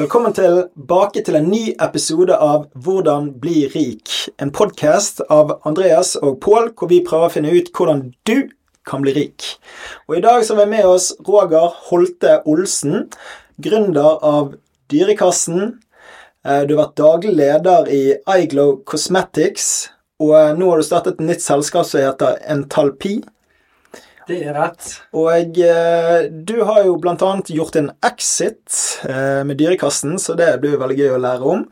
Velkommen tilbake til en ny episode av Hvordan bli rik. En podkast av Andreas og Pål, hvor vi prøver å finne ut hvordan du kan bli rik. Og I dag så har vi med oss Roger Holte Olsen, gründer av Dyrekassen. Eh, Du har vært daglig leder i iGlow Cosmetics, og nå har du startet et nytt selskap som heter Entalpi. Det er rett. Og eh, du har jo annet gjort en exit eh, med Dyrekassen, så det blir jo veldig gøy å lære om.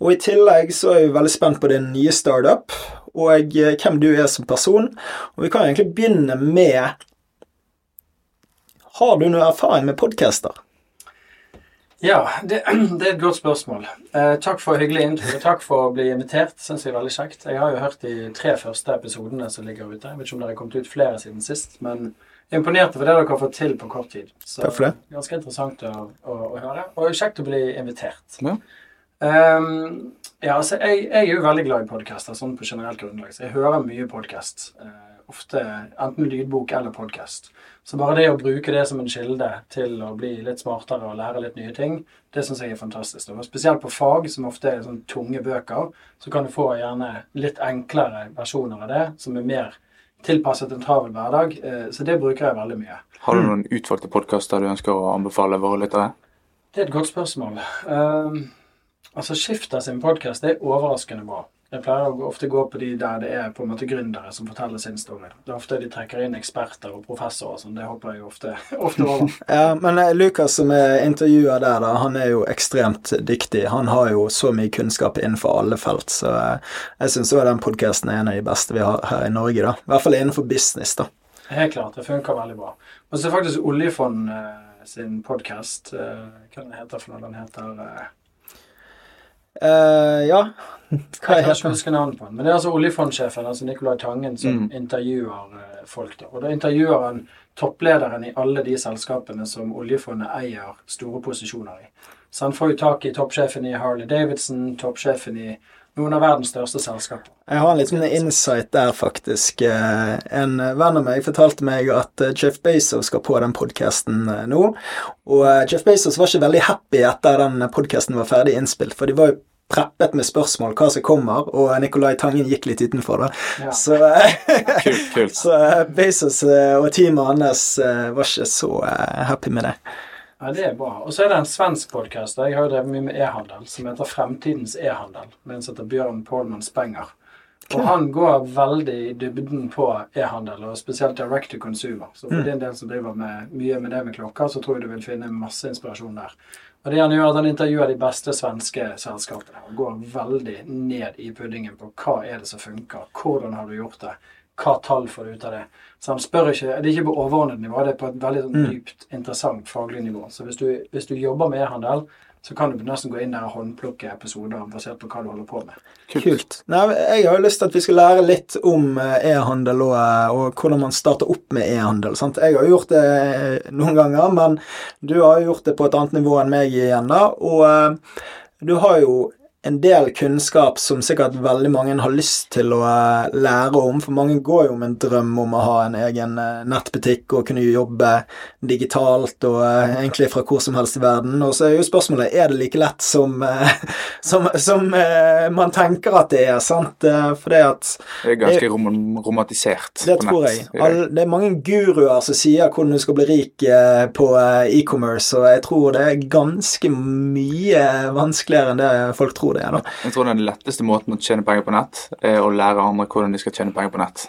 Og i tillegg så er vi veldig spent på din nye startup, og eh, hvem du er som person. Og vi kan egentlig begynne med Har du noe erfaring med podcaster? Ja, det, det er et godt spørsmål. Eh, takk for hyggelig intro. Takk for å bli invitert. Synes jeg er veldig kjekt. Jeg har jo hørt de tre første episodene som ligger ute. Jeg vet ikke om dere har kommet ut flere siden sist, men jeg er imponert over det dere har fått til på kort tid. Så Takk for det. Ganske interessant å, å, å høre. Og kjekt å bli invitert. Ja. Um, ja, altså, jeg, jeg er jo veldig glad i podkaster sånn på generelt grunnlag. Så jeg hører mye podkast. ofte enten lydbok eller podkast. Så bare det å bruke det som en kilde til å bli litt smartere og lære litt nye ting, det syns jeg er fantastisk. Og spesielt på fag, som ofte er sånn tunge bøker, så kan du få gjerne litt enklere versjoner av det, som er mer tilpasset en travel hverdag. Eh, Så det bruker jeg veldig mye. Har du noen utvalgte podkaster du ønsker å anbefale våre lyttere? Det er et godt spørsmål. Um, altså, Skifter sin podkast er overraskende bra. Jeg pleier å ofte gå på de der det er på en måte gründere som forteller sin story. Det er ofte de trekker inn eksperter og professorer sånn. Det hopper jeg ofte, ofte over. Ja, men eh, Lukas som er intervjua der, da, han er jo ekstremt dyktig. Han har jo så mye kunnskap innenfor alle felt, så eh, jeg syns den podkasten er en av de beste vi har her i Norge, da. I hvert fall innenfor business, da. Helt klart. Det funker veldig bra. Og så er faktisk Oljefond eh, sin podkast Hva den heter for noe? Den heter eh, Eh, ja, hva Jeg kan ikke huske navnet på den. Men det er altså oljefondsjefen, altså Nicolai Tangen, som Mm. intervjuer eh, folk. da. Og da intervjuer han topplederen i alle de selskapene som oljefondet eier store posisjoner i. Så han får jo tak i toppsjefen i Harley Davidson, toppsjefen i noen av verdens største selskaper. Jeg har en liten insight der, faktisk. Eh, En venn av meg fortalte meg at Jeff Bezos skal på den podkasten nå. Og Jeff Bezos var ikke veldig happy etter den podkasten var ferdig innspilt, for de var jo preppet med spørsmål hva som kommer, og Nicolai Tangen gikk litt utenfor, da. Ja. Så, Kult. kult. så eh, Bezos eh, og teamet hans eh, var ikke så happy med det. Ja, det er bra. Og så er det en svensk podkast. Jeg har jo drevet mye med e-handel, som heter Fremtidens e-handel. Med en som heter Bjørn Pålmann Spenger. Og han går veldig i dybden på e-handel, og spesielt direct to consumer. Så for din del som driver med mye med det med klokker, så tror jeg du vil finne masse inspirasjon der. Og det han gjør, at han intervjuer de beste svenske selskapene og går veldig ned i puddingen på hva er det som funker, hvordan har du gjort det, hva tall får du ut av det. Så han spør ikke, Det er ikke på overordnet nivå, det er på et veldig sånn dypt, interessant faglig nivå. Så hvis du, hvis du jobber med e-handel, så kan du nesten gå inn der og håndplukke episoder basert på hva du holder på med. Kult. Nei, jeg har jo lyst til at vi skal lære litt om eh, e-handel og, eh, og hvordan man starter opp med e-handel. Jeg har gjort det eh, noen ganger, men du har jo gjort det på et annet nivå enn meg igjen, da. Og du har jo en del kunnskap som sikkert veldig mange har lyst til å eh, lære om, for mange går jo med en drøm om å ha en egen eh, nettbutikk og kunne jobbe digitalt og eh, egentlig fra hvor som helst i verden. Og så er jo spørsmålet er det like lett som, som, som man tenker at det er, sant? For det at Det er ganske rom romantisert det på tror nett. jeg. dag. All, det er mange guruer som sier hvordan du skal bli rik på e-commerce, og jeg tror det er ganske mye vanskeligere enn det folk tror det er. da. Jeg tror den letteste måten å tjene penger på nett, er å lære andre hvordan de skal tjene penger på nett.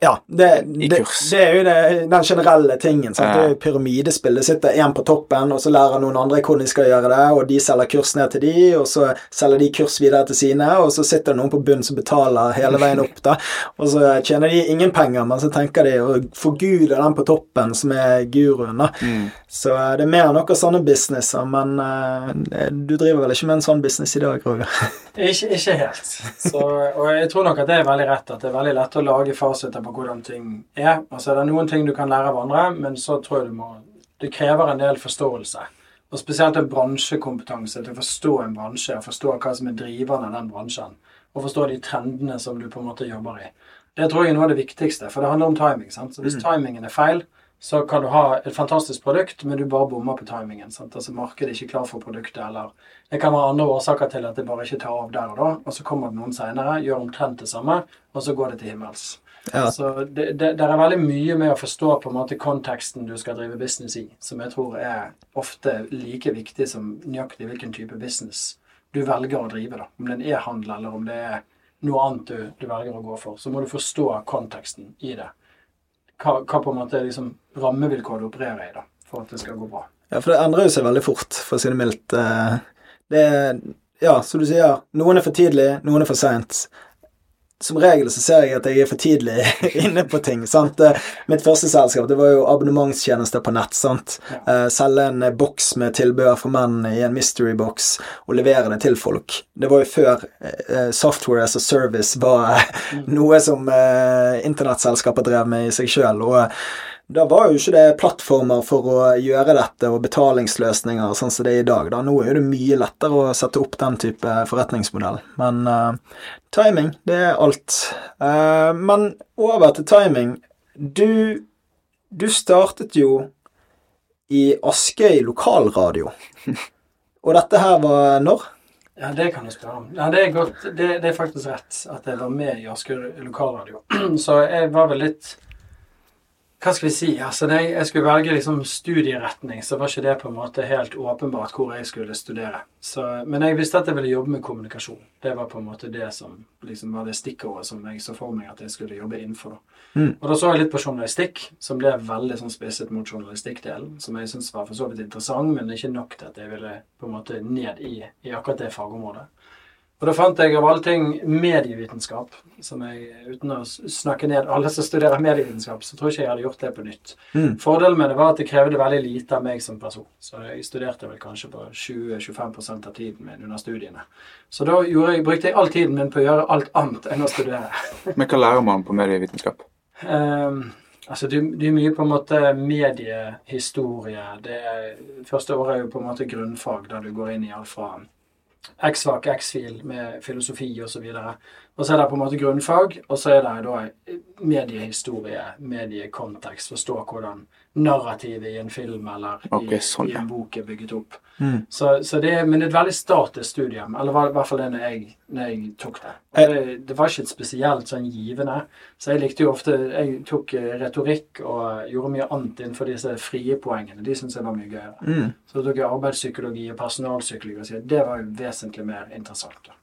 Ja, det, det, det er jo det, den generelle tingen. Sant? Ja. Det er jo pyramidespill. Det sitter én på toppen, og så lærer noen andre hvordan de skal gjøre det, og de selger kurs ned til de, og så selger de kurs videre til sine, og så sitter det noen på bunn som betaler hele veien opp, da. Og så tjener de ingen penger, men så tenker de å forgude den på toppen, som er guruen, da. Mm. Så eh, det er mer enn noen sånne businesser, men uh, du driver vel ikke med en sånn business i dag, Roger? Ikke, ikke helt. Så, og jeg tror nok at det er veldig rett, at det er veldig lett å lage fasiter på hvordan ting er. Altså det er noen ting du kan lære av andre, men så tror jeg du må Det krever en del forståelse. Og spesielt en bransjekompetanse til å forstå en bransje, og forstå hva som er driverne av den bransjen. Og forstå de trendene som du på en måte jobber i. Det tror jeg er noe av det viktigste, for det handler om timing. sant? Så hvis timingen er feil, så kan du ha et fantastisk produkt, men du bare bommer på timingen. Sant? Altså Markedet er ikke klar for produktet, eller det kan være andre årsaker til at det bare ikke tar av der og da. Og så kommer det noen seinere, gjør omtrent det samme, og så går det til himmels. Ja. Så det, det, det er veldig mye med å forstå på en måte konteksten du skal drive business i, som jeg tror er ofte like viktig som nøyaktig hvilken type business du velger å drive. da. Om det er en e-handel, eller om det er noe annet du, du velger å gå for. Så må du forstå konteksten i det. Hva, hva på en måte er liksom rammevilkår du opererer i da, for at det skal gå bra. Ja, for det endrer jo seg veldig fort, for å si det mildt. Eh, Det er Ja, som du sier, noen er for tidlig, noen er for seint. Som regel så ser jeg at jeg er for tidlig inne på ting. sant? Eh, Mitt første selskap det var jo abonnementstjenester på nett. sant? Ja. Eh, Selge en eh, boks med tilbehør for menn i en mystery box og levere det til folk. Det var jo før software as a service var eh, noe som internettselskaper drev med i seg sjøl. Da var jo ikke det plattformer for å gjøre dette, og betalingsløsninger sånn som det er i dag. Da. Nå er det mye lettere å sette opp den type forretningsmodell. Men uh, timing, det er alt. Uh, men over til timing. Du, du startet jo i Askøy lokalradio. Og dette her var når? Ja, det kan du spørre om. Ja, det er. Det, det er faktisk rett at jeg var med i Asker lokalradio. Så jeg var vel litt Hva skal vi si? Altså, jeg, jeg skulle velge liksom studieretning, så var ikke det på en måte helt åpenbart hvor jeg skulle studere. Så, men jeg visste at jeg ville jobbe med kommunikasjon. Det var på en måte det som liksom var det stikkordet som jeg så for meg at jeg skulle jobbe innenfor. Mm. Og da så jeg litt på journalistikk, som ble veldig sånn spisset mot journalistikkdelen. Som jeg syntes var for så vidt interessant, men ikke nok til at jeg ville på en måte ned i, i akkurat det fagområdet. Og da fant jeg av alle ting medievitenskap, som jeg, uten å snakke ned alle som studerer medievitenskap, så tror jeg ikke jeg hadde gjort det på nytt. Mm. Fordelen med det var at det krevde veldig lite av meg som person. Så jeg studerte vel kanskje på 20-25% av tiden min under studiene. Så da jeg, brukte jeg all tiden min på å gjøre alt annet enn å studere. Men hva lærer man på medievitenskap? Um, altså det, er mye på en måte mediehistorie. Det første året er jo på en måte grunnfag, der du går inn i alt fra X-fag, X-fil med filosofi osv. Og så er det på en måte grunnfag, og så er det da mediehistorie, mediekontekst, forstå hvordan narrativet i en film eller i, Ok, sånn, i ja. en bok er bygget opp. Mm. Så, så det, er- men det er et veldig statisk studium, eller i hvert fall det når jeg, når jeg tok det. Og det. Det var ikke et spesielt sånn givende, så jeg likte jo ofte Jeg tok eh, retorikk og gjorde mye annet innenfor disse frie poengene. De syntes jeg var mye gøyere. Mm. Så tok jeg arbeidspsykologi og personalpsykologi, og så det var jo vesentlig mer interessant. da.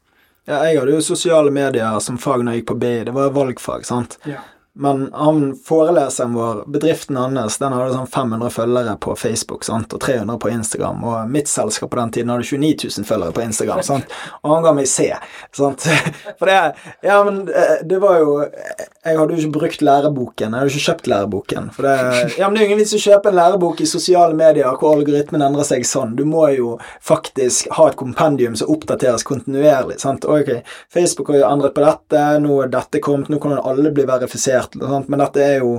Ja, jeg hadde jo sosiale medier som fag når jeg gikk på BI. Det var valgfag, sant. Ja. Men han foreleseren vår, bedriften hans, den hadde sånn 500 følgere på Facebook sant? og 300 på Instagram. Og mitt selskap på den tiden hadde 29 000 følgere på Instagram. Sant? Og han ga meg C. Sant? For det Ja, men eh, det var jo Jeg hadde jo ikke brukt læreboken. Jeg hadde jo ikke kjøpt læreboken. For det Ja, men det er jo ingen vits å kjøpe en lærebok i sosiale medier hvor algoritmen endrer seg sånn. Du må jo faktisk ha et kompendium som oppdateres kontinuerlig. Sant? Ok, Facebook har jo endret på dette, nå er dette kommet, nå kan alle bli verifisert, sant? men dette er jo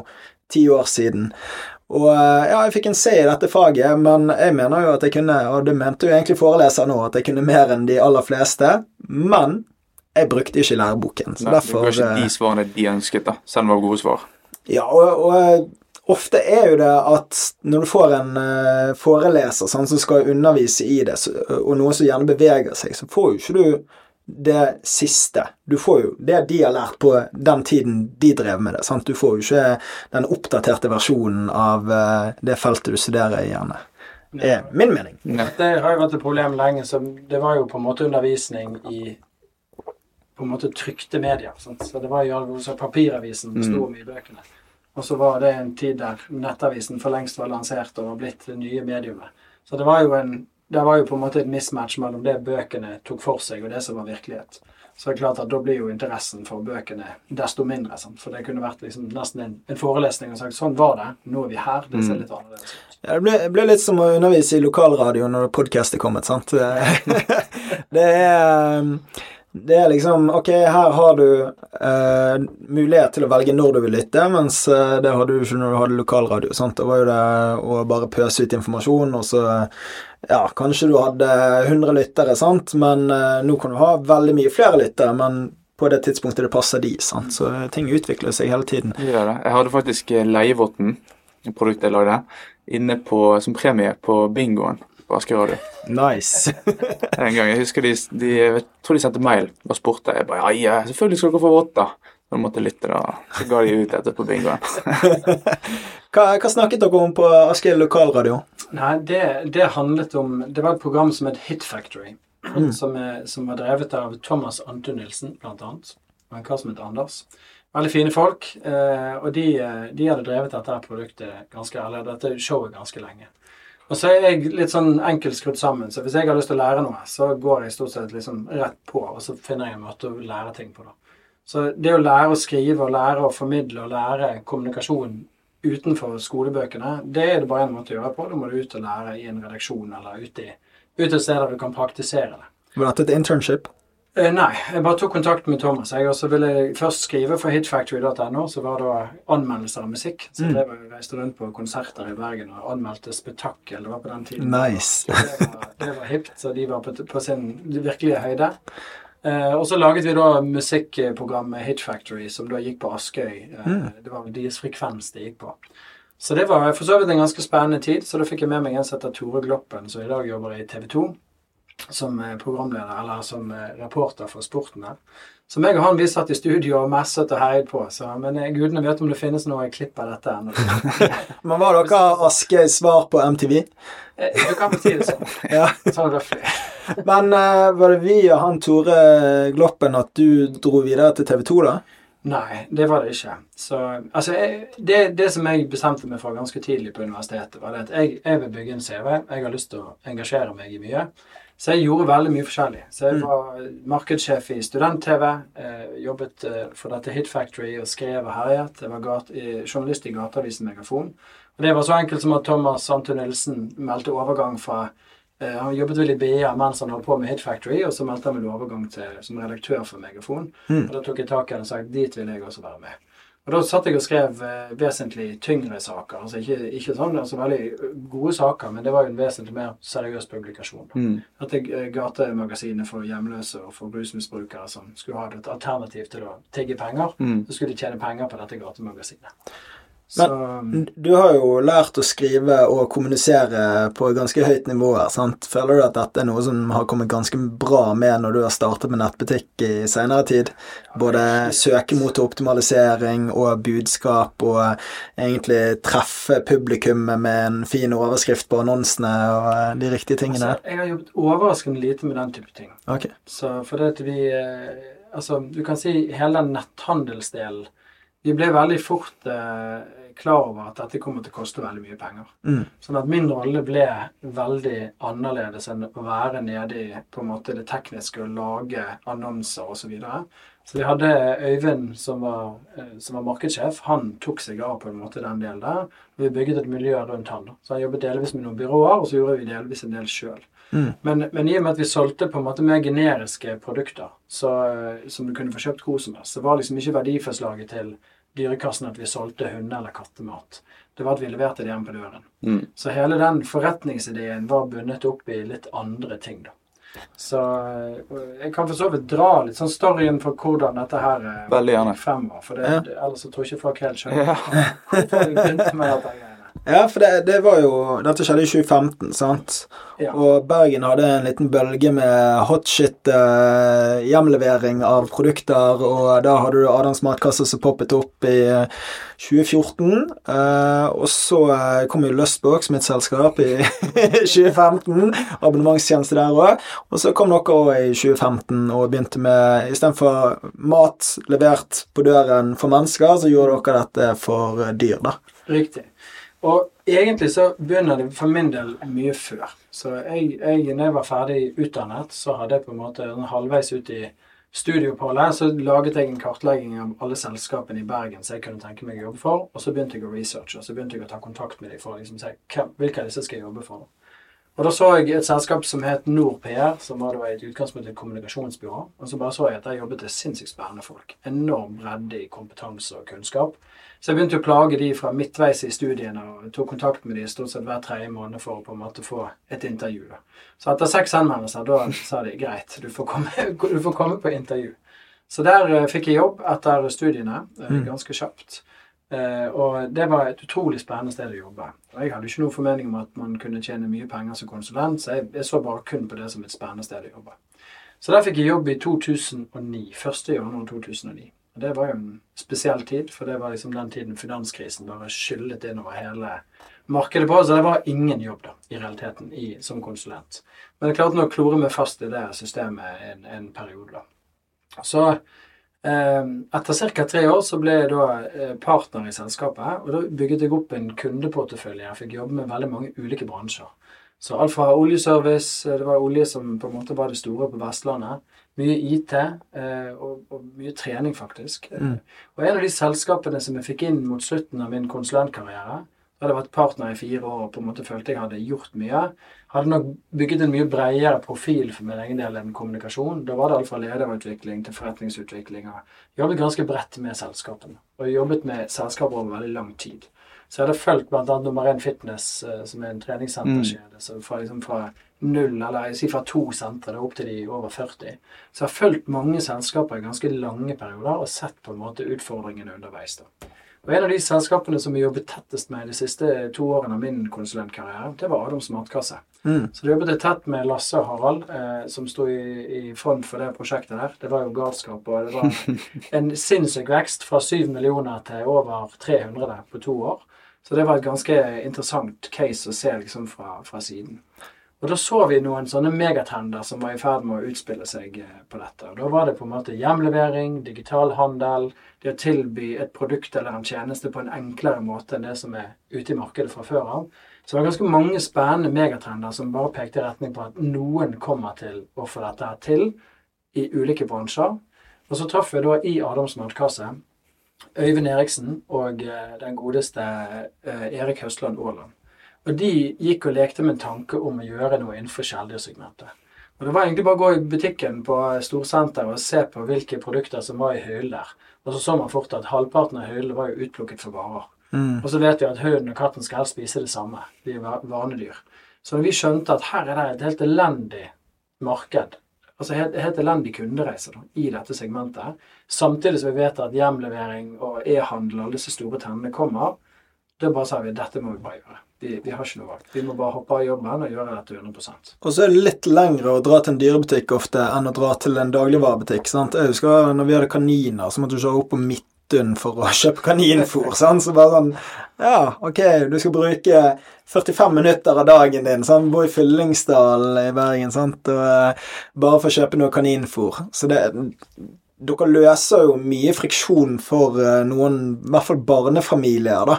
ti år siden. Og eh, ja, jeg fikk en C i dette faget, men jeg mener jo at jeg kunne, og det mente jo egentlig foreleser nå, at jeg kunne mer enn de aller fleste, men jeg brukte ikke læreboken. Så Nei, derfor var eh, ikke de svarene de ønsket, da, selv om det var gode svar. ja, og, og ofte er jo det at når du får en eh, foreleser sånn, som skal undervise i det, og noen som gjerne beveger seg, så får jo ikke du det siste. Du får jo det de har lært på den tiden de drev med det. Sant? Du får jo ikke den oppdaterte versjonen av eh, det feltet du studerer i, gjerne. Det er min mening. Ja. Det har jo vært et problem lenge. så Det var jo på en måte undervisning i på en måte trykte medier. Sant? Så det var jo også papiravisen det sto om i bøkene. Og så var det en tid der nettavisen for lengst var lansert og var blitt det nye mediumet. Så det var jo en det var jo på en måte et mismatch mellom det bøkene tok for seg, og det som var virkelighet. Så det er klart at da blir jo interessen for bøkene desto mindre. Sant? For det kunne vært liksom nesten en, en forelesning og sagt sånn var det, nå er vi her. Det ser litt annerledes ut. Ja, det ble, ble litt som å undervise i lokalradio når podkast er kommet, sant. det er det er liksom Ok, her har du eh, mulighet til å velge når du vil lytte, mens eh, det hadde du ikke når du hadde lokalradio. sant? Da var jo det å bare pøse ut informasjon, og så Ja, kanskje du hadde 100 lyttere, sant, men eh, nå kan du ha veldig mye flere lyttere, men på det tidspunktet det passer de, sant. Så ting utvikler seg hele tiden. Ja, det. Jeg hadde faktisk eh, Leievotten produktet jeg lagde, inne på, som premie på bingoen på Asker Radio. Nice. En gang, Jeg husker de, de jeg tror de sendte mail og spurte. Jeg bare, ja, ja, selvfølgelig skal dere få votter. Da måtte jeg lytte, da. Så ga de ut etterpå bingoen. Hva, hva snakket dere om på Asker lokalradio? Nei, det, det handlet om Det var et program som het Hit Factory. Som, er, som var drevet av Thomas Anton Nilsen, blant annet. Og en kar som het Anders. Veldig fine folk. Eh, og de, eh, de hadde drevet dette produktet ganske, eller dette showet ganske lenge. Og så er jeg litt sånn enkelt skrudd sammen, så hvis jeg har lyst til å lære noe, så går jeg stort sett liksom rett på, og så finner jeg en måte å lære ting på, da. Så det å lære å skrive og lære å formidle og lære kommunikasjon utenfor skolebøkene, det er det bare én måte å gjøre på. Da må du ut og lære i en redaksjon eller ute, i, ute et sted der du kan praktisere det. Var dette et internship? Eh, nei, jeg bare tok kontakt med Thomas. Jeg også ville først skrive for hitfactory.no, så var det anmeldelser av musikk. Så jeg var- reiste rundt på konserter i Bergen og anmeldte spetakkel. Det var på den tiden. Nice. Det var, det var hipt, så de var på, på sin virkelige høyde. Eh, og så laget vi da musikkprogrammet Hitfactory, som da gikk på Askøy. Eh, Det var deres frekvens det gikk på. Så det var for så vidt en ganske spennende tid. Så da fikk jeg med meg en som heter Tore Gloppen, som i dag jobber i TV 2 som eh, programleder, eller som eh, reporter for Sporten her. Så jeg og han vi satt i studio og messet og heiet på. Så, men eh, gudene vet om det finnes noe klipp av dette ennå. Men var dere Askøys svar på MTV? Du kan få si det sånn. Ja. Sånn røftlig. Men uh, var det vi og han Tore Gloppen at du dro videre til TV 2, da? Nei, det var det ikke. Så, altså, jeg, det, det som jeg bestemte meg for ganske tidlig på universitetet, var det at jeg, jeg vil bygge en CV. Jeg har lyst til å engasjere meg i mye. Så jeg gjorde veldig mye forskjellig. Så jeg var markedssjef i student-TV. Eh, jobbet eh, for dette Hit Factory og skrev og herjet. Jeg var eh, journalist i gateavisen Megafon. Og det var så enkelt som at Thomas Anton Nilsen meldte overgang fra eh, Han jobbet vel i BA mens han holdt på med Hit Factory, og så meldte han vel overgang til, som redaktør for Megafon. Og da tok jeg tak i det og sa dit vil jeg også være med. Og da satt jeg og skrev eh, vesentlig tyngre saker. Altså ikke, ikke sånn altså veldig gode saker, men det var jo en vesentlig mer seriøs publikasjon. Mm. Jeg eh, gatemagasinet for hjemløse og for rusmisbrukere som skulle ha et alternativ til å tigge penger, Mm. så skulle de tjene penger på dette gatemagasinet. Så Du har jo lært å skrive og kommunisere på ganske høyt nivå her, sant? Føler du at dette er noe som har kommet ganske bra med når du har startet med nettbutikk i senere tid? Både søkemotoroptimalisering og budskap, og egentlig treffe publikummet med en fin overskrift på annonsene og de riktige tingene? altså, jeg har jobbet overraskende lite med den type ting. Okay. Så fordi at vi eh, Altså, du kan si hele den netthandelsdelen Vi ble veldig fort eh, klar over at dette kommer til å koste veldig mye penger. Mm. Sånn at min rolle ble veldig annerledes enn å være nede i på en måte det tekniske og lage annonser osv. Så, videre. så vi hadde Øyvind som var, eh, som var markedssjef. Han tok seg av på en måte den delen der. Vi bygget et miljø rundt han. da. Så han jobbet delvis med noen byråer, og så gjorde vi delvis en del sjøl. Mm. Men, men i og med at vi solgte på en måte mer generiske produkter, så, eh, som du kunne få kjøpt hvor som helst, så var liksom ikke verdiforslaget til Dyrekassen at vi solgte hunde- eller kattemat. Det var at vi leverte det hjem på døren. Mm. Så hele den forretningsideen var bundet opp i litt andre ting, da. Så eh, jeg kan for så vidt dra litt sånn storyen for hvordan dette her eh, Veldig gjerne. fremover. For det, Ja. ellers så tror jeg ikke folk helt skjønner Ja. hvorfor jeg begynte med dette. Ja, for det, det var jo Dette skjedde i 2015, sant? Ja. Og Bergen hadde en liten bølge med hotshit eh, hjemlevering av produkter, og da hadde du Adams matkasse som poppet opp i eh, 2014. eh, og så eh, kom jo Lustbox, mitt selskap, i 2015. Abonnementstjeneste der òg. Og så kom dere òg i 2015 og begynte med Istedenfor mat levert på døren for mennesker, så gjorde dere dette for eh, dyr, da. Riktig. Og egentlig så begynner det for min del mye før. Så jeg, jeg når jeg var ferdig utdannet, så hadde jeg på en måte halvveis ut i studieoppholdet, så laget jeg en kartlegging av alle selskapene i Bergen som jeg kunne tenke meg å jobbe for, og så begynte jeg å researche, og så begynte jeg å ta kontakt med dem for å liksom se hvilke av disse skal jeg jobbe for. Og da så jeg et selskap som het NorPR, som var da et utgangspunkt et kommunikasjonsbyrå. Og så bare så jeg at der jobbet det sinnssykt spennende folk. Enorm bredde i kompetanse og kunnskap. Så jeg begynte å plage de fra midtveis i studiene og tok kontakt med de stort sett hver tredje måned for å på en måte få et intervju. Så etter seks henvendelser da sa de greit, du får komme, du får komme på intervju. Så der eh, fikk jeg jobb etter studiene, eh, ganske kjapt. Eh, og det var et utrolig spennende sted å jobbe. Og jeg hadde ikke noen formening om at man kunne tjene mye penger som konsulent, så jeg, jeg så bare kun på det som et spennende sted å jobbe. Så der fikk jeg jobb i 2009. 1. januar 2009. Og det var jo en spesiell tid, for det var liksom den tiden finanskrisen bare skyllet innover hele markedet på. Så det var ingen jobb, da, i realiteten, i, som konsulent. Men jeg klarte nå å klore meg fast i det systemet en, en periode, da. Så etter ca. tre år så ble jeg da eh, partner i selskapet, og da bygget jeg opp en kundeportefølje. Jeg fikk jobbe med veldig mange ulike bransjer. Så alt fra oljeservice, eh, det var olje som på en måte var det store på Vestlandet, mye IT eh, og, og, mye trening, faktisk. Mm. Og en av de selskapene som jeg fikk inn mot slutten av min konsulentkarriere, hadde jeg vært partner i fire år og på en måte følte jeg hadde gjort mye, hadde nok bygget en mye bredere profil for min egen del enn kommunikasjon. Da var det alt fra lederutvikling til forretningsutvikling. og Jobbet ganske bredt med selskapene. Og jobbet med selskaper over veldig lang tid. Så jeg hadde fulgt bl.a. Nummer én Fitness, eh, som er en treningssenterkjede. Mm. Fra, liksom fra null, eller jeg sier fra to sentre opp til de over 40. Så jeg har fulgt mange selskaper i ganske lange perioder og sett på en måte utfordringene underveis. da. Og En av de selskapene som vi jobbet tettest med de siste to årene av min konsulentkarriere, det var Adams Matkasse. Mm. Så da jobbet jeg tett med Lasse og Harald, eh, som sto i, i, front for det prosjektet der. Det var jo galskap, og det var en sinnssyk vekst fra 7 millioner til over 300 på to år. Så det var et ganske interessant case å se liksom fra, fra siden. Og da så vi noen sånne megatrender som var i ferd med å utspille seg eh, på dette. Og da var det på en måte hjemlevering, digital handel, det å tilby et produkt eller en tjeneste på en enklere måte enn det som er ute i markedet fra før av. Så det var ganske mange spennende megatrender som bare pekte i retning på at noen kommer til å få dette her til i ulike bransjer. Og så traff vi da i Adams matkasse Øyvind Eriksen og eh, den godeste eh, Erik Høstland Aaland. Og de gikk og lekte med en tanke om å gjøre noe innenfor kjæledyrsegmentet. Og det var egentlig bare å gå i butikken på Storsenteret og se på hvilke produkter som var i hyllen der. Og så så man fort at halvparten av hyllene var jo utplukket for varer. Mm. Og så vet vi at hunden og katten skal helst spise det samme. De er vanedyr. Så vi skjønte at her er det et helt elendig marked, altså helt, helt elendig kundereise da, i dette segmentet, samtidig som vi vet at hjemlevering og e-handel og disse store trendene kommer, da bare sa vi at dette må vi bare gjøre. Vi, vi, har ikke noe valg. Vi må bare hoppe av jobben og gjøre dette 100 Og så er det litt lengre å dra til en dyrebutikk ofte enn å dra til en dagligvarebutikk. sant? Jeg husker når vi hadde kaniner, så måtte du kjøre opp på Midtun for å kjøpe kaninfôr. sant? Så bare sånn Ja, ok, du skal bruke 45 minutter av dagen din. sant? Bor i Fyllingsdal i Bergen sant? Og, uh, bare for å kjøpe noe kaninfôr. Så det dere løser jo mye friksjon for uh, noen, i hvert fall barnefamilier, da.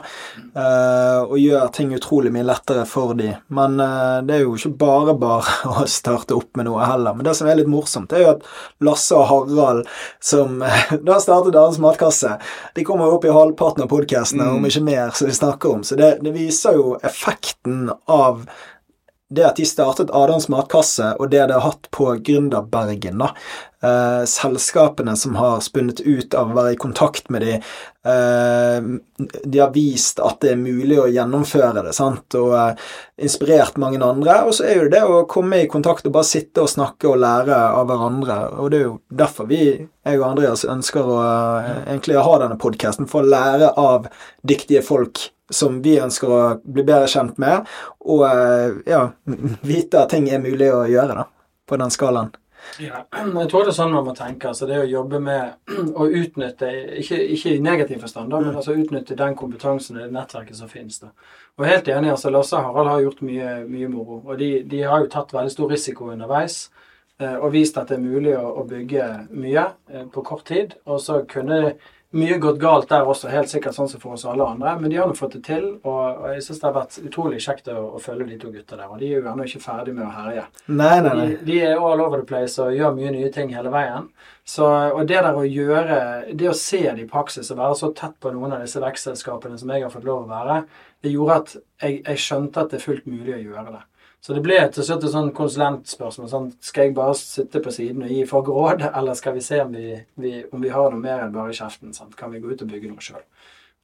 Uh, og gjør ting utrolig mye lettere for dem. Men uh, det er jo ikke bare bare å starte opp med noe heller. Men det som er litt morsomt, er jo at Lasse og Harald, som da startet Deres matkasse, de kommer jo opp i halvparten av podkastene, mm. om ikke mer, som vi snakker om. Så det, det viser jo effekten av det at de startet Adams matkasse, og det de har hatt på Gründerbergen, da. Eh, selskapene som har spunnet ut av å være i kontakt med de, eh, de har vist at det er mulig å gjennomføre det, sant, og eh, inspirert mange andre. Og så er jo det å komme i kontakt og bare sitte og snakke og lære av hverandre. Og det er jo derfor vi, jeg og Andreas, ønsker å eh, egentlig ha denne podkasten, for å lære av dyktige folk som vi ønsker å bli bedre kjent med, og eh, ja, vite at ting er mulig å gjøre, da, på den skalaen. Ja, jeg tror det er sånn man må tenke. altså Det å jobbe med å utnytte, ikke, ikke i negativ forstand, da, men mm. altså utnytte den kompetansen og det nettverket som finnes. da. Og helt enig, altså Lasse og Harald har gjort mye, mye moro. Og de, de, har jo tatt veldig stor risiko underveis. Eh, og vist at det er mulig å, å bygge mye eh, på kort tid. Og så kunne mye gått galt der også, helt sikkert sånn som for oss alle andre. Men de har nå fått det til, og, og jeg syns det har vært utrolig kjekt å, å, følge de to gutta der. Og de er jo ennå ikke ferdig med å herje. Nei, nei, nei. De, de, er all over the place og gjør mye nye ting hele veien. Så, og det der å gjøre Det å se det i praksis og være så tett på noen av disse vekstselskapene som jeg har fått lov å være, det gjorde at jeg, jeg skjønte at det er fullt mulig å gjøre det. Så det ble til slutt et sånn konsulentspørsmål. Sånn, skal jeg bare sitte på siden og gi folk råd, eller skal vi se om vi, vi, om vi har noe mer enn bare kjeften? Sant? Kan vi gå ut og bygge noe sjøl?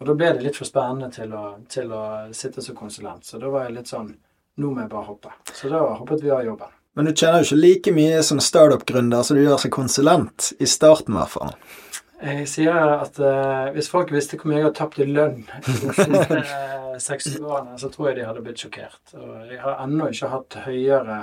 Og da ble det litt for spennende til å, til å, sitte som konsulent. Så da var jeg litt sånn Nå må jeg bare hoppe. Så da hoppet vi av jobben. Men du tjener jo ikke like mye som startup-gründer som du gjør som konsulent, i starten i hvert fall. Jeg sier at uh, hvis folk visste hvor mye jeg har tapt i lønn de siste eh, seks-syv årene, så tror jeg de hadde blitt sjokkert. Og jeg har ennå ikke hatt høyere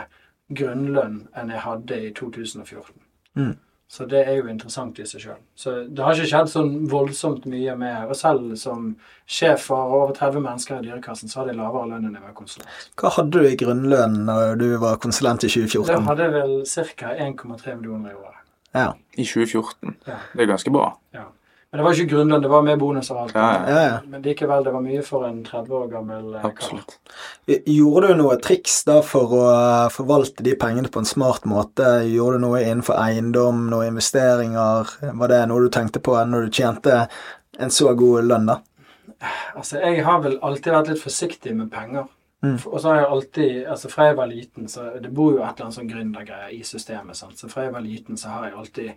grunnlønn enn jeg hadde i 2014. Mm. Så det er jo interessant i seg sjøl. Så det har ikke skjedd sånn voldsomt mye med Og selv som sjef for over 30 mennesker i Dyrekassen, så hadde jeg lavere lønn enn jeg var konsulent. Hva hadde du i grunnlønn når du var konsulent i Da 2014? hadde jeg vel ca. 1,3 millioner i året. Ja. I 2014. Ja. Det er ganske bra. Ja. Men det var ikke grunnlønn, det var med bonus og alt. Ja, ja. Men likevel, det var mye for en 30 år gammel Absolutt. kar. Absolutt. Gjorde du noe triks da for å forvalte de pengene på en smart måte? Gjorde du noe innenfor eiendom, noen investeringer? Var det noe du tenkte på når du tjente en så god lønn, da? Altså, jeg har vel alltid vært litt forsiktig med penger. Mm. Og så har jeg alltid, altså Fra jeg var liten, så det bor jo et eller annet sånn gründergreie i systemet. sant? Så fra jeg var liten, så har jeg alltid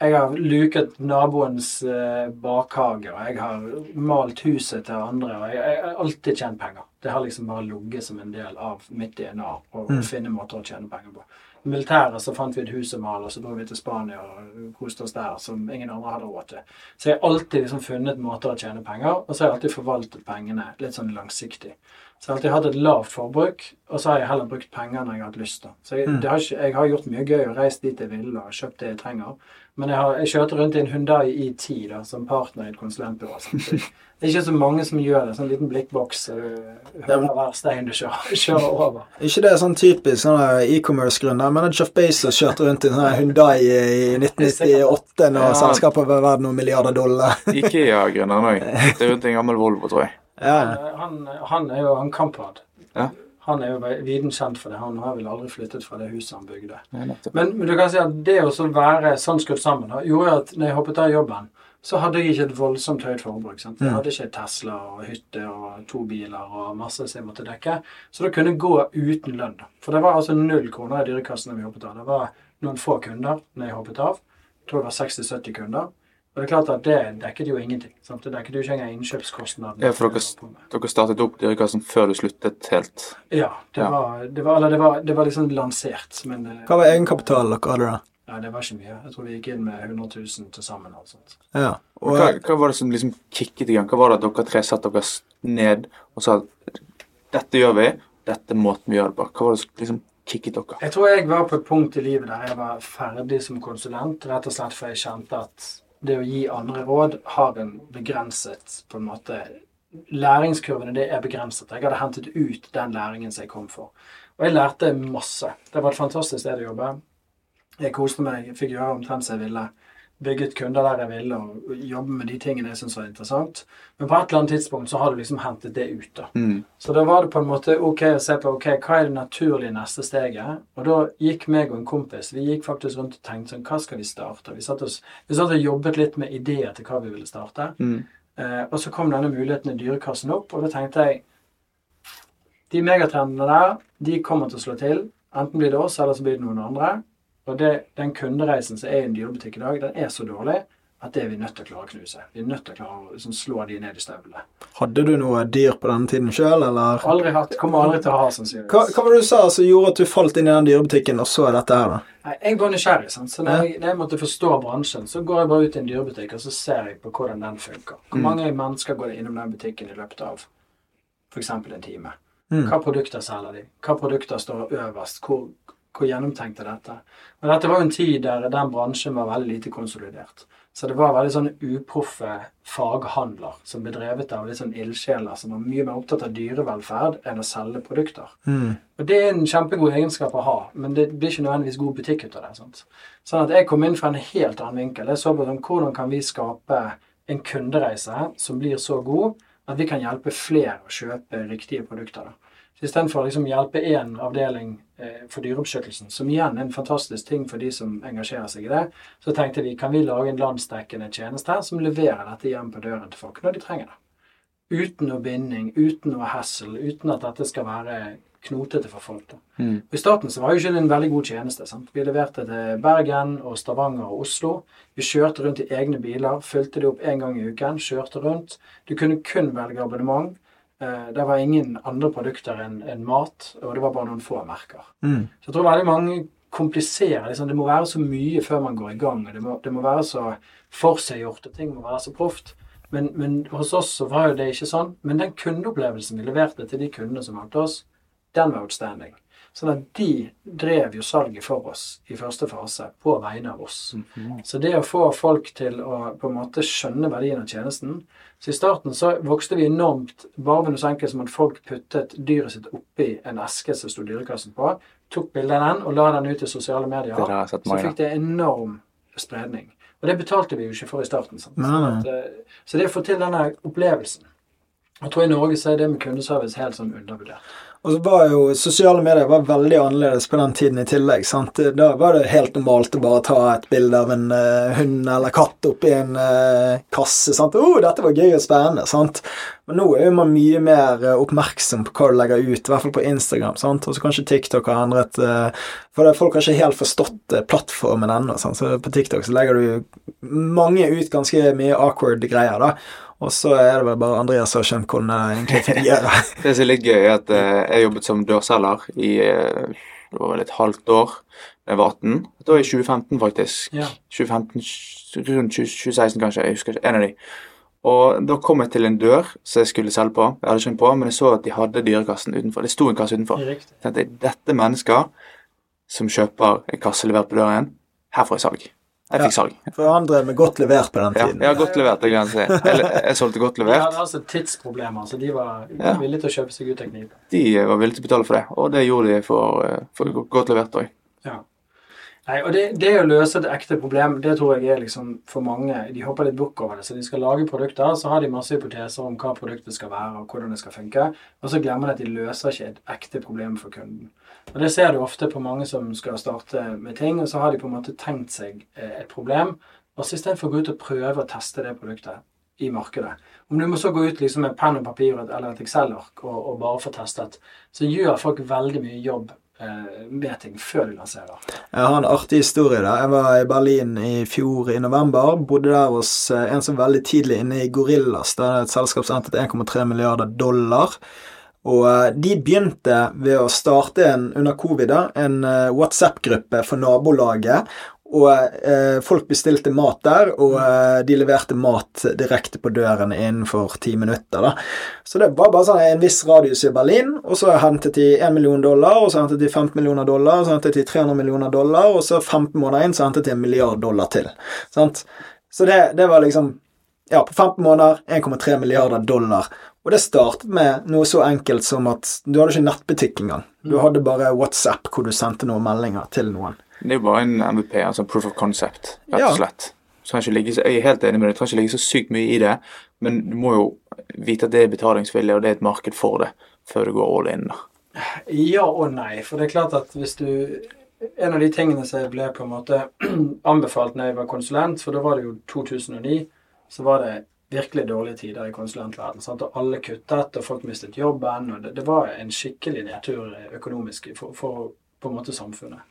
Jeg har luket naboens eh, bakhage, og jeg har malt huset til andre, og jeg, har alltid tjent penger. Det har liksom bare ligget som en del av mitt DNA å Mm. finne måter å tjene penger på. I militæret så fant vi et hus å male, og så dro vi til Spania og koste oss der, som ingen andre hadde råd til. Så jeg har alltid liksom funnet måter å tjene penger, og så har jeg alltid forvaltet pengene litt sånn langsiktig. Så jeg har alltid hatt et lavt forbruk, og så har jeg heller brukt penger når jeg har hatt lyst. da. Så jeg, Mm. det har ikke, jeg har gjort mye gøy og reist dit jeg ville og kjøpt det jeg trenger. Men jeg, har, jeg kjørte rundt i en Hyundai i10 da, som partner i et konsulentbyrå. Det er ikke så mange som gjør det. Sånn liten blikkboks så du hører hver stein du kjører, kjører over. ikke det sånn typisk sånn e-commerce-grunner, Men at Jeff Bezos kjørte rundt i en sånn Hundai i 1998 når Ja. selskapet var verdt noen milliarder dollar. Ikea-grunner òg. Det er jo en gammel Volvo, tror jeg. Ja. Han, han er jo en kamprad. Ja. Han er jo viden kjent for det. Han har vel aldri flyttet fra det huset han bygde. Ja. Men, men du kan si at det å være sånn skrudd sammen da, gjorde at når jeg hoppet av jobben, så hadde jeg ikke et voldsomt høyt forbruk. sant? Jeg Mm. hadde ikke Tesla og hytte og to biler og masse som jeg måtte dekke. Så det kunne gå uten lønn. For det var altså null kroner i dyrekassen da vi hoppet av. Det var noen få kunder når jeg hoppet av. Jeg tror det var 60-70 kunder. Og det er klart at det dekket jo ingenting. sant? Det dekket jo ikke engang innkjøpskostnadene. Ja, for dere, dere startet opp Dyrekassen før du sluttet helt. Ja, det Ja. var, det var, eller det var, det var liksom lansert, men eh, Hva var egenkapitalen dere hadde da? ja, det var ikke mye. Jeg tror vi gikk inn med 100 000 til sammen. og sånt. Ja. Og, Hva, hva var det som liksom kicket i gang? Hva var det at dere tre satte dere ned og sa at dette gjør vi, dette måten vi gjør det på? Hva var det som liksom kicket dere? Jeg tror jeg var på et punkt i livet der jeg var ferdig som konsulent, rett og slett for jeg kjente at det å gi andre råd har en begrenset på en måte Læringskurvene det er begrenset. Jeg hadde hentet ut den læringen som jeg kom for. Og jeg lærte masse. Det var et fantastisk sted å jobbe. Jeg koste meg, jeg fikk gjøre omtrent som jeg ville. Bygget kunder der jeg ville, og jobbe med de tingene jeg syntes var interessant. Men på et eller annet tidspunkt så har du liksom hentet det ut. da. Mm. Så da var det på en måte ok å se på ok, hva er det naturlige neste steget. Og da gikk meg og en kompis vi gikk faktisk rundt og tenkte sånn, hva skal vi starte? Vi satt, oss, vi satt og jobbet litt med ideer til hva vi ville starte. Mm. Eh, og så kom denne muligheten i Dyrekassen opp, og da tenkte jeg de megatrendene der, de kommer til å slå til. Enten blir det oss, eller så blir det noen andre. Og det, den kundereisen som er i en dyrebutikk i dag, den er så dårlig at det er vi nødt til å klare å knuse. Vi er nødt til å klare å liksom, slå de ned i støvlene. hadde du noe dyr på denne tiden sjøl, eller? Aldri hatt, kommer aldri til å ha, sannsynligvis. Hva, hva var det du sa som gjorde at du falt inn i den dyrebutikken og så dette her, da? Nei, jeg var nysgjerrig. Sant? Så når jeg, når jeg måtte forstå bransjen, så går jeg bare ut i en dyrebutikk og så ser jeg på hvordan den funker. Hvor Mm. mange mennesker går det innom den butikken i løpet av f.eks. en time? Mm. Hva produkter selger de? Hva produkter står øverst? Hvor, hvor gjennomtenkt er dette? Men dette var jo en tid der den bransjen var veldig lite konsolidert. Så det var veldig sånn uproffe faghandler som ble drevet av litt sånn ildsjeler som var mye mer opptatt av dyrevelferd enn å selge produkter. Mm. Og Det er en kjempegod egenskap å ha, men det blir ikke nødvendigvis god butikk ut av det. Sant? Sånn at jeg kom inn fra en helt annen vinkel. Jeg så på sånn, hvordan kan vi skape en kundereise som blir så god at vi kan hjelpe flere å kjøpe riktige produkter. da. Så Istedenfor å liksom hjelpe én avdeling eh, for dyrebeskyttelsen, som igjen er en fantastisk ting for de som engasjerer seg i det, så tenkte vi kan vi lage en landsdekkende tjeneste som leverer dette hjem på døren til folk når de trenger det. Uten noe binding, uten noe hassle, uten at dette skal være knotete for folk. Mm. I starten så var jo ikke det en veldig god tjeneste. sant? Vi leverte til Bergen og Stavanger og Oslo. Vi kjørte rundt i egne biler, fylte de opp én gang i uken, kjørte rundt. Du kunne kun velge abonnement. Eh, Det var ingen andre produkter enn en mat, og det var bare noen få merker. Mm. Så jeg tror veldig mange kompliserer liksom, Det må være så mye før man går i gang. og Det må, det må være så forseggjort, og ting må være så proft. Men, men hos oss så var jo det ikke sånn. Men den kundeopplevelsen vi leverte til de kundene som valgte oss, den var outstanding. Sånn at de drev jo salget for oss i første fase på vegne av oss. Så det å få folk til å på en måte skjønne verdien av tjenesten Så i starten så vokste vi enormt bare ved noe så enkelt som at folk puttet dyret sitt oppi en eske som sto dyrekassen på, tok bilde av den og la den ut i sosiale medier. Det har Så fikk det enorm spredning. Og det betalte vi jo ikke for i starten. Sant? Så, at, eh, så det å få til denne opplevelsen Jeg tror i Norge så er det med kundeservice helt sånn undervurdert. Og så var jo Sosiale medier var veldig annerledes på den tiden i tillegg. sant? Da var det helt normalt å bare ta et bilde av en uh, hund eller katt oppi en uh, kasse. sant? 'Å, dette var gøy og spennende'. sant? Men nå er jo man mye mer eh, oppmerksom på hva du legger ut, i hvert fall på Instagram. sant? Og så kanskje TikTok har endret uh, For folk har ikke helt forstått plattformen ennå. Så på TikTok så legger du mange ut ganske mye awkward greier, da. Og så er det vel bare Andreas som har skjønt hvordan det egentlig fungerer. Det som er litt gøy, er at eh, jeg jobbet som dørselger i eh, det var vel et halvt år da jeg var 18. Det var i 2015, faktisk. Ja. 2015, Rundt 2016, kanskje. Jeg husker ikke. En av de. Og da kom jeg til en dør som jeg skulle selge på. Jeg hadde ikke på, men jeg så at de hadde dyrekassen utenfor. Det sto en kasse utenfor. Riktig. Jeg tenkte dette er mennesker som kjøper en kasse levert på døren. Her får jeg salg. Jeg fikk salg. For han drev med godt levert på den Ja, tiden. jeg har godt levert, det glemte jeg å si. Eller, Jeg solgte godt levert. De hadde altså tidsproblemer, så de var Ja. villige til å kjøpe seg ut av kniven. De var villige til å betale for det, og det gjorde de for, eh, for godt levert òg. Ja. Nei, og det, det å løse et ekte problem, det tror jeg er liksom for mange De hopper litt bukk over det. Så de skal lage produkter, så har de masse hypoteser om hva produktet skal være, og hvordan det skal funke, og så glemmer de at de løser ikke et ekte problem for kunden. Og det ser du ofte på mange som skal starte med ting, og så har de på en måte tenkt seg eh, et problem, og så istedenfor å gå ut og prøve å teste det produktet i markedet. Om du må så gå ut liksom med penn og papir eller et Excel-ark og, og bare få testet, så gjør folk veldig mye jobb eh, med ting før de lanserer. Jeg har en artig historie der. Jeg var i Berlin i fjor i november. Bodde der hos eh, en som veldig tidlig inne i Gorillas. Det er et selskap som hentet 1,3 milliarder dollar. Og eh, de begynte ved å starte en, under covid en eh, WhatsApp-gruppe for nabolaget. Og eh, folk bestilte mat der, og de leverte mat direkte på døren innenfor ti minutter. da. Så det var bare sånn en viss radius i Berlin, og så hentet de 1 million dollar, og så hentet de 15 millioner dollar, og så hentet de 300 millioner dollar, og så 15 måneder inn så hentet de en milliard dollar til. Sant? Så det, det var liksom Ja, på 15 måneder 1,3 milliarder dollar. Og det startet med noe så enkelt som at du hadde ikke nettbutikk engang. Du hadde bare WhatsApp hvor du sendte noen meldinger til noen. Det er jo bare en MVP, altså proof of concept, rett og slett. Så ligge, jeg er helt enig med deg, det trenger ikke ligge så sykt mye i det, men du må jo vite at det er betalingsvillig, og det er et marked for det, før du går all in. da. Ja og nei. For det er klart at hvis du En av de tingene som jeg ble på en måte anbefalt når jeg var konsulent, for da var det jo 2009, så var det virkelig dårlige tider i konsulentverdenen. Sant? Og alle kuttet, og folk mistet jobben. og Det, det var en skikkelig nedtur økonomisk for, for på en måte samfunnet.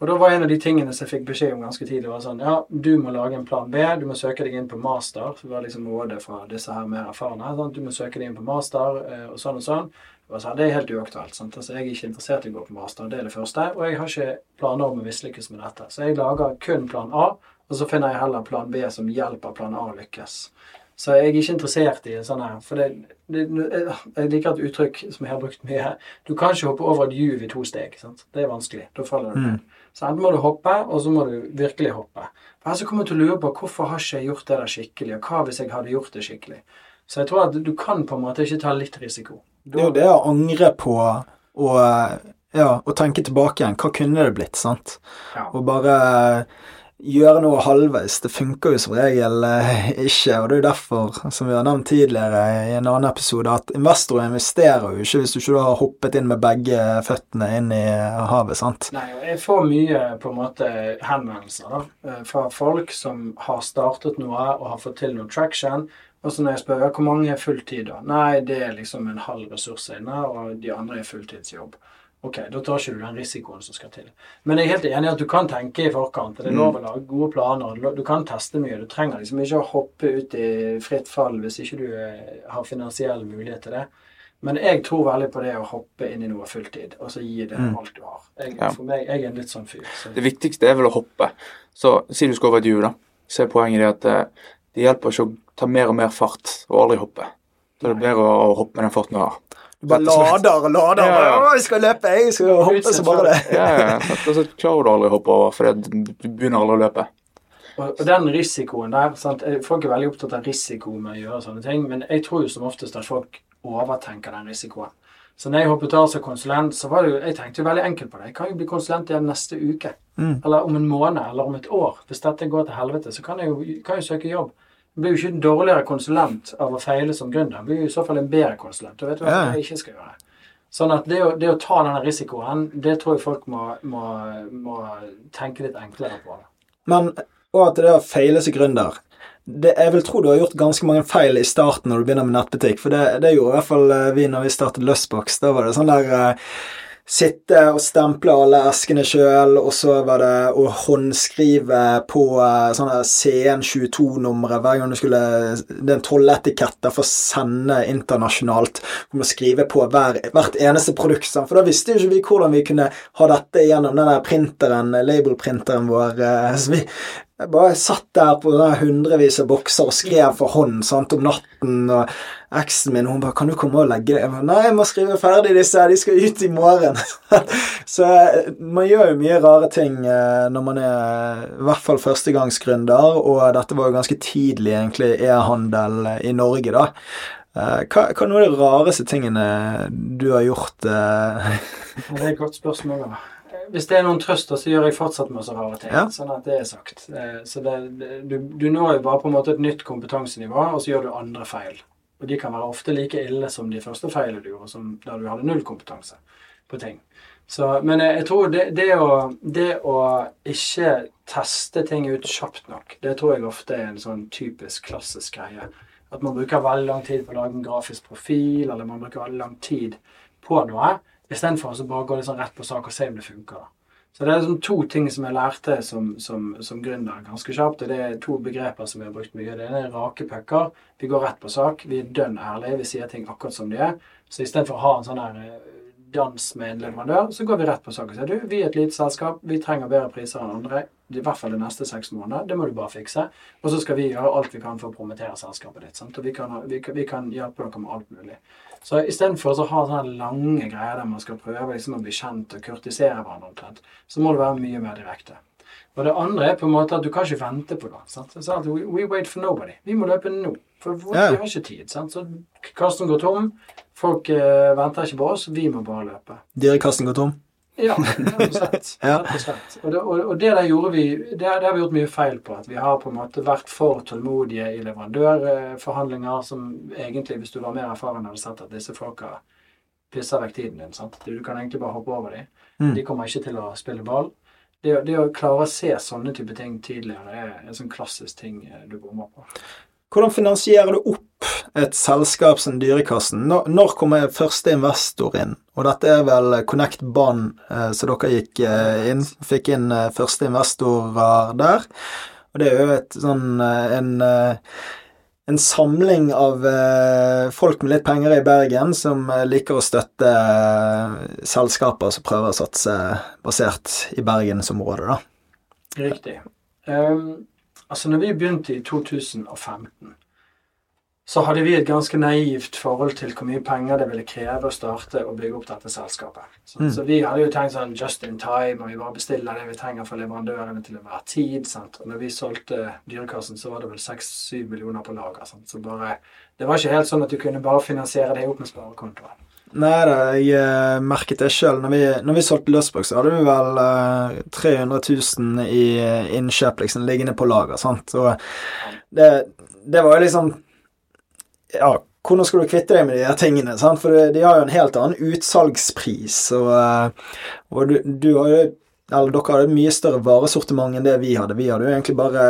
Og da var en av de tingene som jeg fikk beskjed om ganske tidlig, var sånn Ja, du må lage en plan B. Du må søke deg inn på master. Det var liksom rådet fra disse her mer erfarne. Sant? Du må søke deg inn på master, eh, og sånn og sånn. Det var sånn, det er helt uaktuelt. Sant? Altså, jeg er ikke interessert i å gå på master, det er det første. Og jeg har ikke planer om å mislykkes med dette. Så jeg lager kun plan A, og så finner jeg heller plan B som hjelper plan A å lykkes. Så jeg er ikke interessert i en sånn her For det, det, jeg liker et uttrykk som jeg har brukt mye. her. Du kan ikke hoppe over et juv i to steg. Sant? Det er vanskelig. Da faller du ned. Så enten må du hoppe, og så må du virkelig hoppe. For her så kommer du til å lure på hvorfor har ikke jeg gjort det der skikkelig, og hva hvis jeg hadde gjort det skikkelig. Så jeg tror at du kan på en måte ikke ta litt risiko. Det er jo det å angre på og, ja, å tenke tilbake igjen. Hva kunne det blitt? sant? Ja. Og bare gjøre noe halvveis. Det funker jo som regel eh, ikke. Og det er jo derfor, som vi har nevnt tidligere i en annen episode, at investorer investerer jo ikke hvis du ikke har hoppet inn med begge føttene inn i havet. sant? Nei, jeg får mye på en måte henvendelser da, eh, fra folk som har startet noe og har fått til noe traction. Og så når jeg spør hvor mange er fulltid, da? Nei, det er liksom en halv ressurs inne, og de andre er fulltidsjobb. Ok, da tar ikke du den risikoen som skal til. Men jeg er helt enig i at du kan tenke i forkant. Det er lov å lage gode planer. du kan teste mye. Du trenger liksom ikke å hoppe ut i fritt fall hvis ikke du eh, har finansiell mulighet til det. Men jeg tror veldig på det å hoppe inn i noe fulltid, og så gi det Mm. alt du har. Jeg, Ja. For meg, jeg er en litt sånn fyr. Så. Det viktigste er vel å hoppe. Så si du skal over et hjul, da. Så er poenget det at eh, det hjelper ikke å ta mer og mer fart og aldri hoppe. Da er det bedre å hoppe med den farten du har. Du bare lader og lader. Ja, ja. Å, jeg skal løpe, jeg skal hoppe, så bare det. Ja, ja, ja. Så klarer du aldri å hoppe over, for du begynner aldri å løpe. Og, og den risikoen der sant? eh, Folk er veldig opptatt av risiko med å gjøre sånne ting, men jeg tror jo som oftest at folk overtenker den risikoen. Så når jeg hoppet av som konsulent, så var det jo Jeg tenkte jo veldig enkelt på det. Jeg kan jo bli konsulent igjen neste uke. Mm. Eller om en måned, eller om et år. Hvis dette går til helvete, så kan jeg jo, kan jeg søke jobb. Blir jo ikke en dårligere konsulent av å feile som gründer. Jeg blir jo i så fall en bedre konsulent. Og vet du hva Ja. jeg ikke skal gjøre? Sånn at det å, det å ta denne risikoen, det tror jeg folk må, må, må tenke litt enklere på. Men og at det å feile som gründer det, Jeg vil tro du har gjort ganske mange feil i starten når du begynner med nettbutikk. For det, det gjorde i hvert fall eh, vi når vi startet Lustbox. Da var det sånn der eh, Sitte og stemple alle eskene sjøl, og så var det å håndskrive på eh, sånne CN22-numre hver gang du skulle Det er en tolletikett for å sende internasjonalt. Du må skrive på hver, hvert eneste produkt. For da visste jo ikke vi hvordan vi kunne ha dette gjennom den der printeren, label-printeren vår. eh, Så vi jeg bare satt der på hundrevis av bokser og skrev for hånd sant, om natten. og Eksen min hun bare 'Kan du komme og legge det?' Jeg bare, 'Nei, jeg må skrive ferdig disse. De skal ut i morgen.' Så eh, man gjør jo mye rare ting eh, når man er i hvert fall førstegangsgründer, og dette var jo ganske tidlig egentlig e-handel i Norge, da. Eh, Hva, hva er noen av de rareste tingene du har gjort? eh? Det er et godt spørsmål. da. Hvis det er noen trøster, så gjør jeg fortsatt masse rare ting. Ja. Sånn at det er sagt. Eh, Så det, du, du når jo bare på en måte et nytt kompetansenivå, og så gjør du andre feil. Og de kan være ofte like ille som de første feilene du gjorde, som da du hadde null kompetanse på ting. Så, men jeg, jeg tror det, det, å, det å ikke teste ting ut kjapt nok, det tror jeg ofte er en sånn typisk klassisk greie. At man bruker veldig lang tid på å lage en grafisk profil, eller man bruker veldig lang tid på noe, istedenfor å bare gå litt sånn rett på sak og se om det funker. Så det er liksom to ting som jeg lærte som, som, som gründer ganske kjapt. og Det er to begreper som jeg har brukt mye. Det ene er rake pucker. Vi går rett på sak. Vi er dønn ærlige. Vi sier ting akkurat som de er. Så istedenfor å ha en sånn eh, dans med en leverandør, så går vi rett på sak og sier du, vi er et lite selskap, vi trenger bedre priser enn andre. I hvert fall de neste seks månedene. Det må du bare fikse. Og så skal vi gjøre alt vi kan for å promotere selskapet ditt. Sant? Og vi kan, vi, vi kan hjelpe dere med alt mulig. Så istedenfor å ha sånne lange greier der man skal prøve liksom å bli kjent og kurtisere hverandre omtrent, så må det være mye mer direkte. Og det andre er på en måte at du kan ikke vente på det. Sant? Så at we, we wait for nobody. Vi må løpe nå. For vi har ikke tid. Sant? Så kassen går tom. Folk eh, venter ikke på oss. Vi må bare løpe. Dyrekassen går tom? Ja, rett og slett. Og, det, og, og det der gjorde vi det, det har vi gjort mye feil på. At vi har på en måte vært for tålmodige i leverandørforhandlinger som egentlig, hvis du var mer erfaren, hadde sett at disse folka pisser vekk tiden din. sant? Du kan egentlig bare hoppe over dem. Mm. De kommer ikke til å spille ball. Det, det å klare å se sånne type ting tidligere er en sånn klassisk ting eh, du bommer på. Hvordan finansierer du opp et selskap som Dyrekassen? Når, kommer første investor inn? Og dette er vel Connect Band, eh, så dere gikk eh, inn, fikk inn eh, første investorer der. Og det er jo et sånn en, en samling av folk med litt penger i Bergen som liker å støtte selskaper som prøver å satse basert i bergensområdet, da. Riktig. Ehm, altså, når vi begynte i 2015, så hadde vi et ganske naivt forhold til hvor mye penger det ville kreve å starte og bygge opp dette selskapet. Så, Mm. så vi hadde jo tenkt sånn just in time, og vi bare bestiller det vi trenger for leverandørene til enhver tid. Sant? Og når vi solgte Dyrekassen, så var det vel 6-7 millioner på lager. Sant? Så bare, det var ikke helt sånn at du kunne bare finansiere det opp med sparekontoen. Nei da, jeg eh, merket det sjøl. Når, vi- når vi solgte løsbruk så hadde vi vel eh, 300 000 i eh, innkjøp liksom, liggende på lager. sant? Og det, det var jo liksom Ja, hvordan skal du kvitte deg med de her tingene? sant? For de, har jo en helt annen utsalgspris, og, eh, og du, du har jo eller dere hadde et mye større varesortiment enn det vi hadde. Vi hadde jo egentlig bare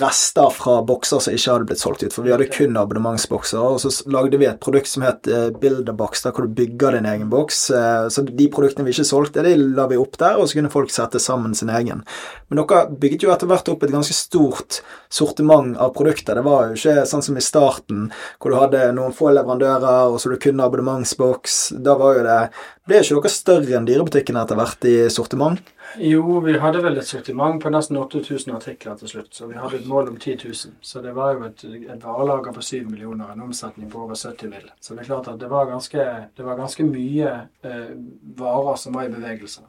rester fra bokser som ikke hadde blitt solgt ut, for vi hadde kun abonnementsbokser. Og så lagde vi et produkt som het uh, Builderbox, der hvor du bygger din egen boks. Uh, så de produktene vi ikke solgte, de la vi opp der, og så kunne folk sette sammen sin egen. Men dere bygget jo etter hvert opp et ganske stort sortiment av produkter. Det var jo ikke sånn som i starten, hvor du hadde noen få leverandører, og så du kunne abonnementsboks. Da var jo det Ble ikke dere større enn dyrebutikken etter hvert i sortiment? Jo, vi hadde vel et sortiment på nesten 8000 artikler til slutt. Så vi hadde et mål om 10 000. Så det var jo et, et varelager på 7 millioner, en omsetning på over 70 mill. Så det er klart at det var ganske, det var ganske mye eh, varer som var i bevegelse.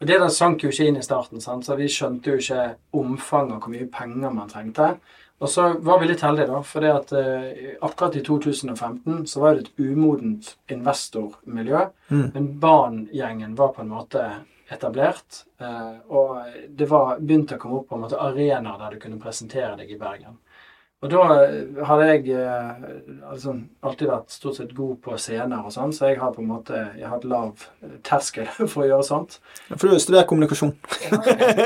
Og Det der sank jo ikke inn i starten, sant? så vi skjønte jo ikke omfanget og hvor mye penger man trengte. Og så var vi litt heldige, da, for at eh, akkurat i 2015 så var det et umodent investormiljø. Mm. Men Ban-gjengen var på en måte etablert. Eh, og det var begynte å komme opp på en måte arenaer der du kunne presentere deg i Bergen. Og da eh, hadde jeg eh, altså, alltid vært stort sett god på scener og sånn, så jeg har på en måte jeg har hatt lav terskel for å gjøre sånt. For du studerer kommunikasjon. ja,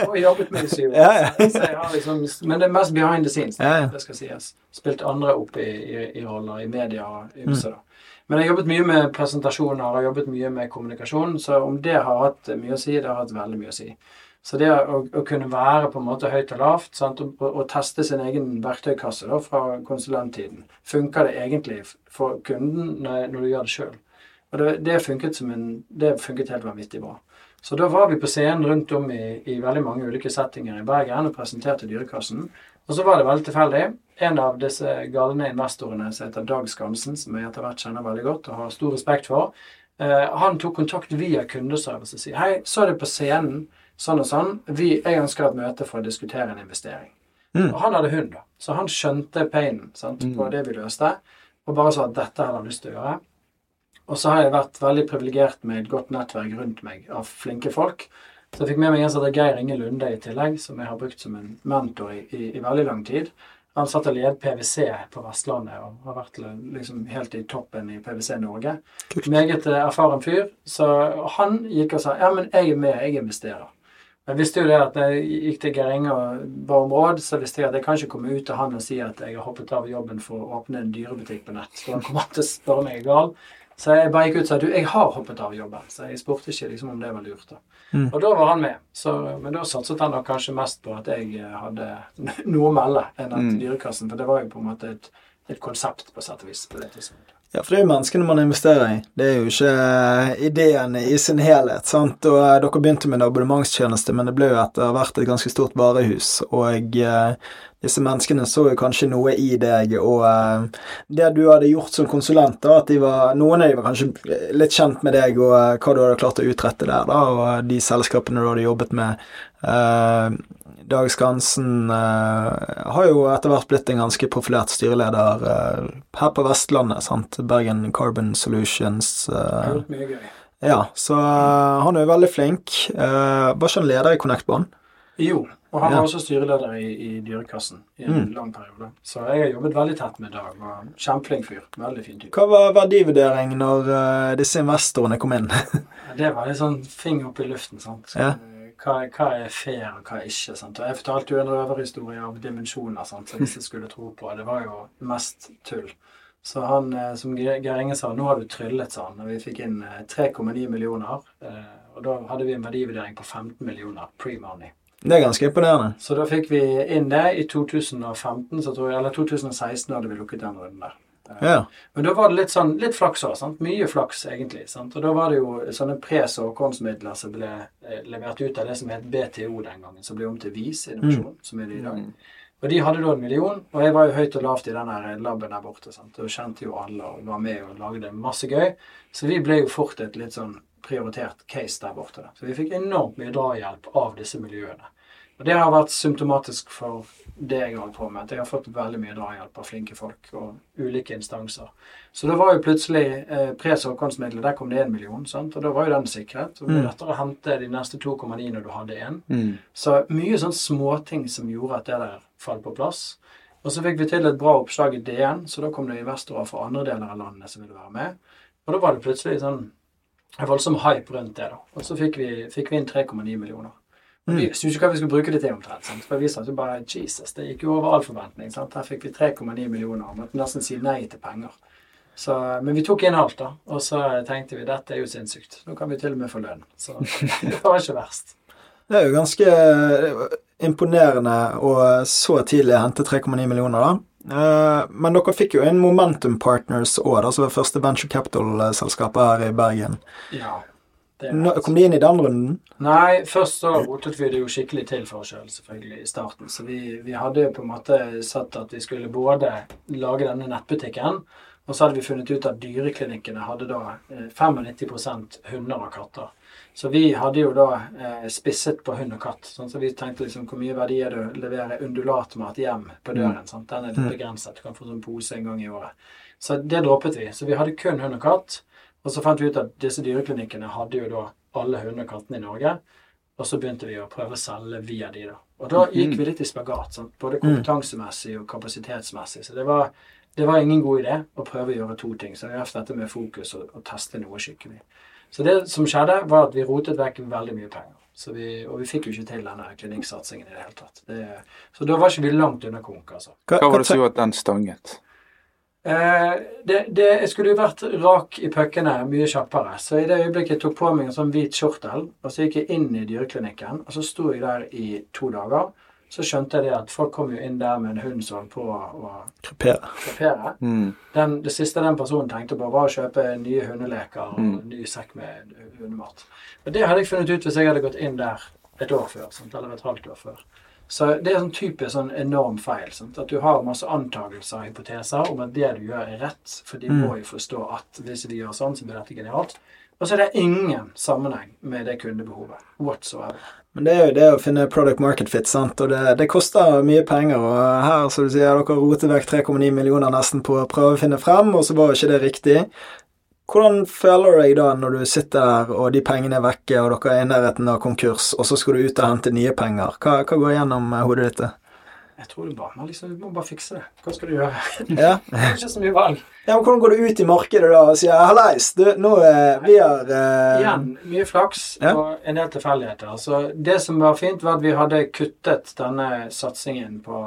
har jobbet med det syv år. Ja, ja. Liksom, men det er mest behind the scenes, det skal sies. Spilt andre opp i, i, i roller i media og ymse, mm. da. Men jeg har jobbet mye med presentasjoner og jobbet mye med kommunikasjon, så om det har hatt mye å si, det har hatt veldig mye å si. Så det å, å kunne være på en måte høyt og lavt sant, og, og, teste sin egen verktøykasse da, fra konsulenttiden Funker det egentlig for kunden når, når du gjør det sjøl? Og det, det, funket det funket helt vanvittig bra. Så da var vi på scenen rundt om i, i veldig mange ulike settinger i Bergen og presenterte Dyrekassen. Og så var det veldig tilfeldig. En av disse galne investorene som heter Dag Skansen, som jeg etter hvert kjenner veldig godt og har stor respekt for, eh, han tok kontakt via kundeservice og sier hei, så er det på scenen sånn og sånn. Vi, jeg ønsker et møte for å diskutere en investering. Mm. Og han hadde hund, da. Så han skjønte painen sant, på mm. det vi løste, og bare sa at dette hadde han lyst til å gjøre. Og så har jeg vært veldig privilegert med et godt nettverk rundt meg av flinke folk. Så jeg fikk med meg en som heter Geir Inge Lunde i tillegg, som jeg har brukt som en mentor i, i, i veldig lang tid. Han satt og led PwC på Vestlandet og har vært liksom helt i toppen i PwC Norge. Kult. Meget eh, erfaren fyr. Så han gikk og sa ja, men jeg er med, jeg investerer. Jeg visste jo det at jeg gikk til Geir Inge og ba om råd, så visste jeg at jeg kan ikke komme ut til han og si at jeg har hoppet av jobben for å åpne en dyrebutikk på nett. For han kommer til å spørre meg gal. Så jeg bare gikk ut og sa du, jeg har hoppet av jobben. Så jeg spurte ikke liksom om det var lurt. da. Mm. Og da var han med. Så, men da satset han nok kanskje mest på at jeg hadde noe å melde enn at mm. Dyrekassen. For det var jo på en måte et, et konsept på sett og vis på det tidspunktet. Ja, for det er jo menneskene man investerer i. Det er jo ikke eh, ideene i sin helhet. sant? Og eh, Dere begynte med en abonnementstjeneste, men det ble jo etter hvert et ganske stort varehus. Og eh, disse menneskene så jo kanskje noe i deg, og uh, det du hadde gjort som konsulent, da, at de var, noen av de var kanskje litt kjent med deg og uh, hva du hadde klart å utrette der, da, og de selskapene du hadde jobbet med. Uh, Dag Skansen har jo etter hvert blitt en ganske profilert styreleder her på Vestlandet. sant? Bergen Carbon Solutions. Uh. Ja, så han er jo veldig flink. var ikke han leder i Connect Bond? Jo, og han var også styreleder i, i Dyrekassen i en mm. lang periode. Så jeg har jobbet veldig tett med Dag. var Kjempeflink fyr. Veldig fin type. Hva var verdivurdering når disse investorene kom inn? det var litt sånn finger opp i luften. sant? Så, ja hva, hva, er fair, og hva er ikke. Sant? Og jeg fortalte jo en røverhistorie av dimensjoner, sant? så hvis jeg skulle tro på det, var jo mest tull. Så han, eh, som Geir Inge sa, nå har du tryllet, sa han. Og vi fikk inn 3,9 eh, millioner. Eh, og da hadde vi en verdivurdering på 15 millioner pre-money. Det er ganske imponerende. Så da fikk vi inn det. I 2015, så tror jeg, eller 2016 hadde vi lukket den runden der. Ja. Men da var det litt sånn, litt flaks òg. Mye flaks, egentlig. Sant? Og da var det jo sånne pre-såkornsmidler som ble eh, levert ut av det som het BTO den gangen, som ble om til VIS innovasjon, mm. som er det i dag. Mm. Og de hadde da en million, og jeg var jo høyt og lavt i den laben der borte. Sant? Og kjente jo alle og var med og lagde masse gøy. Så vi ble jo fort et litt sånn prioritert case der borte. Så vi fikk enormt mye drahjelp av disse miljøene. Og det har vært symptomatisk for det jeg holder på med. At jeg har fått veldig mye drahjelp av flinke folk og ulike instanser. Så da var jo plutselig eh, pre-såkornsmidler, der kom det én million. Sant? Og da var jo den sikret. Og det ble mm. lettere å hente de neste 2,9 når du hadde én. Mm. Så mye sånn småting som gjorde at det der falt på plass. Og så fikk vi til et bra oppslag i DN, så da kom det investorer fra andre deler av landet som ville være med. Og da var det plutselig sånn en voldsom hype rundt det. da. Og så fikk vi, fikk vi inn 3,9 millioner. Vi visste jo ikke hva vi skulle bruke det til omtrent. sant? For vi sa jo bare Jesus, det gikk jo over all forventning. sant? Her fikk vi 3,9 millioner. Måtte nesten si nei til penger. Så, men vi tok inn alt, da. Og så tenkte vi dette er jo sinnssykt. Nå kan vi til og med få lønn. Så det var ikke verst. Det er jo ganske eh, imponerende å så tidlig hente 3,9 millioner, da. Eh, Men dere fikk jo inn Momentum Partners òg, som var første venture capital-selskapet her i Bergen. Ja. Det Nå-. Kom de inn i den runden? Nei, først så rotet vi det jo skikkelig til for oss selv, selvfølgelig, i starten. Så vi, vi hadde jo på en måte sett at vi skulle både lage denne nettbutikken, og så hadde vi funnet ut at dyreklinikkene hadde da eh, 95 hunder og katter. Så vi hadde jo da eh, spisset på hund og katt. Sånn, så vi tenkte liksom hvor mye verdi er det å levere undulatmat hjem på døren. Sant? Den er litt Mm. begrenset. Du kan få sånn pose en gang i året. Så det droppet vi. Så vi hadde kun hund og katt. Og så fant vi ut at disse dyreklinikkene hadde jo da alle hundene og kattene i Norge. Og så begynte vi å prøve å selge via de, da. Og da gikk vi litt i spagat. Sant? Både kompetansemessig og kapasitetsmessig. Så det var, det var ingen god idé å prøve å gjøre to ting. Så det er dette med fokus og, og teste noe skikkelig. Så det som skjedde, var at vi rotet vekk veldig mye penger. Så vi, og vi fikk jo ikke til denne klinikksatsingen i det hele tatt. Det, så da var ikke vi langt unna konk, altså. Hva var det som gjorde at den stanget? Eh, det, det, jeg skulle jo vært rak i puckene mye kjappere. Så i det øyeblikket jeg tok på meg en sånn hvit skjortel, og så gikk jeg inn i dyreklinikken, og så sto jeg der i to dager, så skjønte jeg det at folk kom jo inn der med en hund som på å Krepere. Mm. Den, det siste den personen tenkte på, var å kjøpe nye hundeleker og Mm. ny sekk med hundemat. Og det hadde jeg funnet ut hvis jeg hadde gått inn der et år før, sant? eller et halvt år før. Så det er sånn typisk sånn enorm feil. Sant? At du har masse antakelser og hypoteser om at det du gjør, er rett. For de Mm. må jo forstå at hvis vi gjør sånn, så blir dette genialt. Og så er det ingen sammenheng med det kundebehovet whatsoever. Men det er jo det å finne product market fit, sant, og det, det koster mye penger. Og her, som du sier, dere roter vekk 3,9 millioner nesten på å prøve å finne frem, og så var ikke det riktig. Hvordan føler du deg da når du sitter der, og de pengene er vekke, og dere er i nærheten av konkurs, og så skal du ut og hente nye penger? Hva, hva går gjennom eh, hodet ditt? Jeg tror du bare, liksom, må bare fikse det. Hva skal du gjøre? Ja. Det er ikke så mye valg. ja, men Hvordan går du ut i markedet da og sier 'hallais, du, nå eh, vi har eh, Igjen, mye flaks Ja. og en del tilfeldigheter. Så det som var fint, var at vi hadde kuttet denne satsingen på,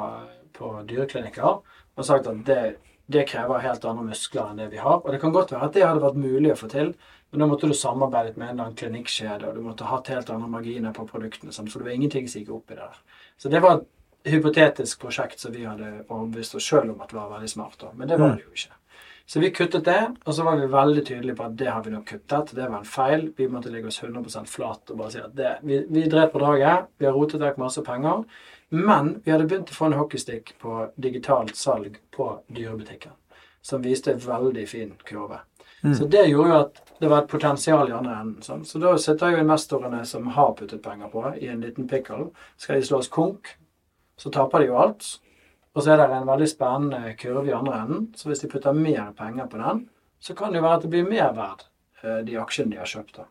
på dyreklinikker og sagt at det, det krever helt andre muskler enn det vi har. Og det kan godt være at det hadde vært mulig å få til, men da måtte du samarbeidet med en eller annen klinikkskjede, og du måtte hatt helt andre marginer på produktene, sant? for det var ingenting som gikk opp i det der. Så det var hypotetisk prosjekt som vi hadde overbevist oss sjøl om at var veldig smart, da. men det var det jo ikke. Så vi kuttet det, og så var vi veldig tydelige på at det har vi nok kuttet. Det var en feil. Vi måtte legge oss 100% flat og bare si at det, vi, vi drev på draget. Vi har rotet vekk masse penger. Men vi hadde begynt å få en hockeystikk på digitalt salg på dyrebutikken. Som viste en veldig fin kurve. Så det gjorde jo at det var et potensial i andre enden. Sånn. Så da sitter jo investorene som har puttet penger på, i en liten pickle. Skal de slås konk, så taper de jo alt. Og så er det en veldig spennende kurve i andre enden. Så hvis de putter mer penger på den, så kan det jo være at det blir mer verd, eh, de aksjene de har kjøpt. da.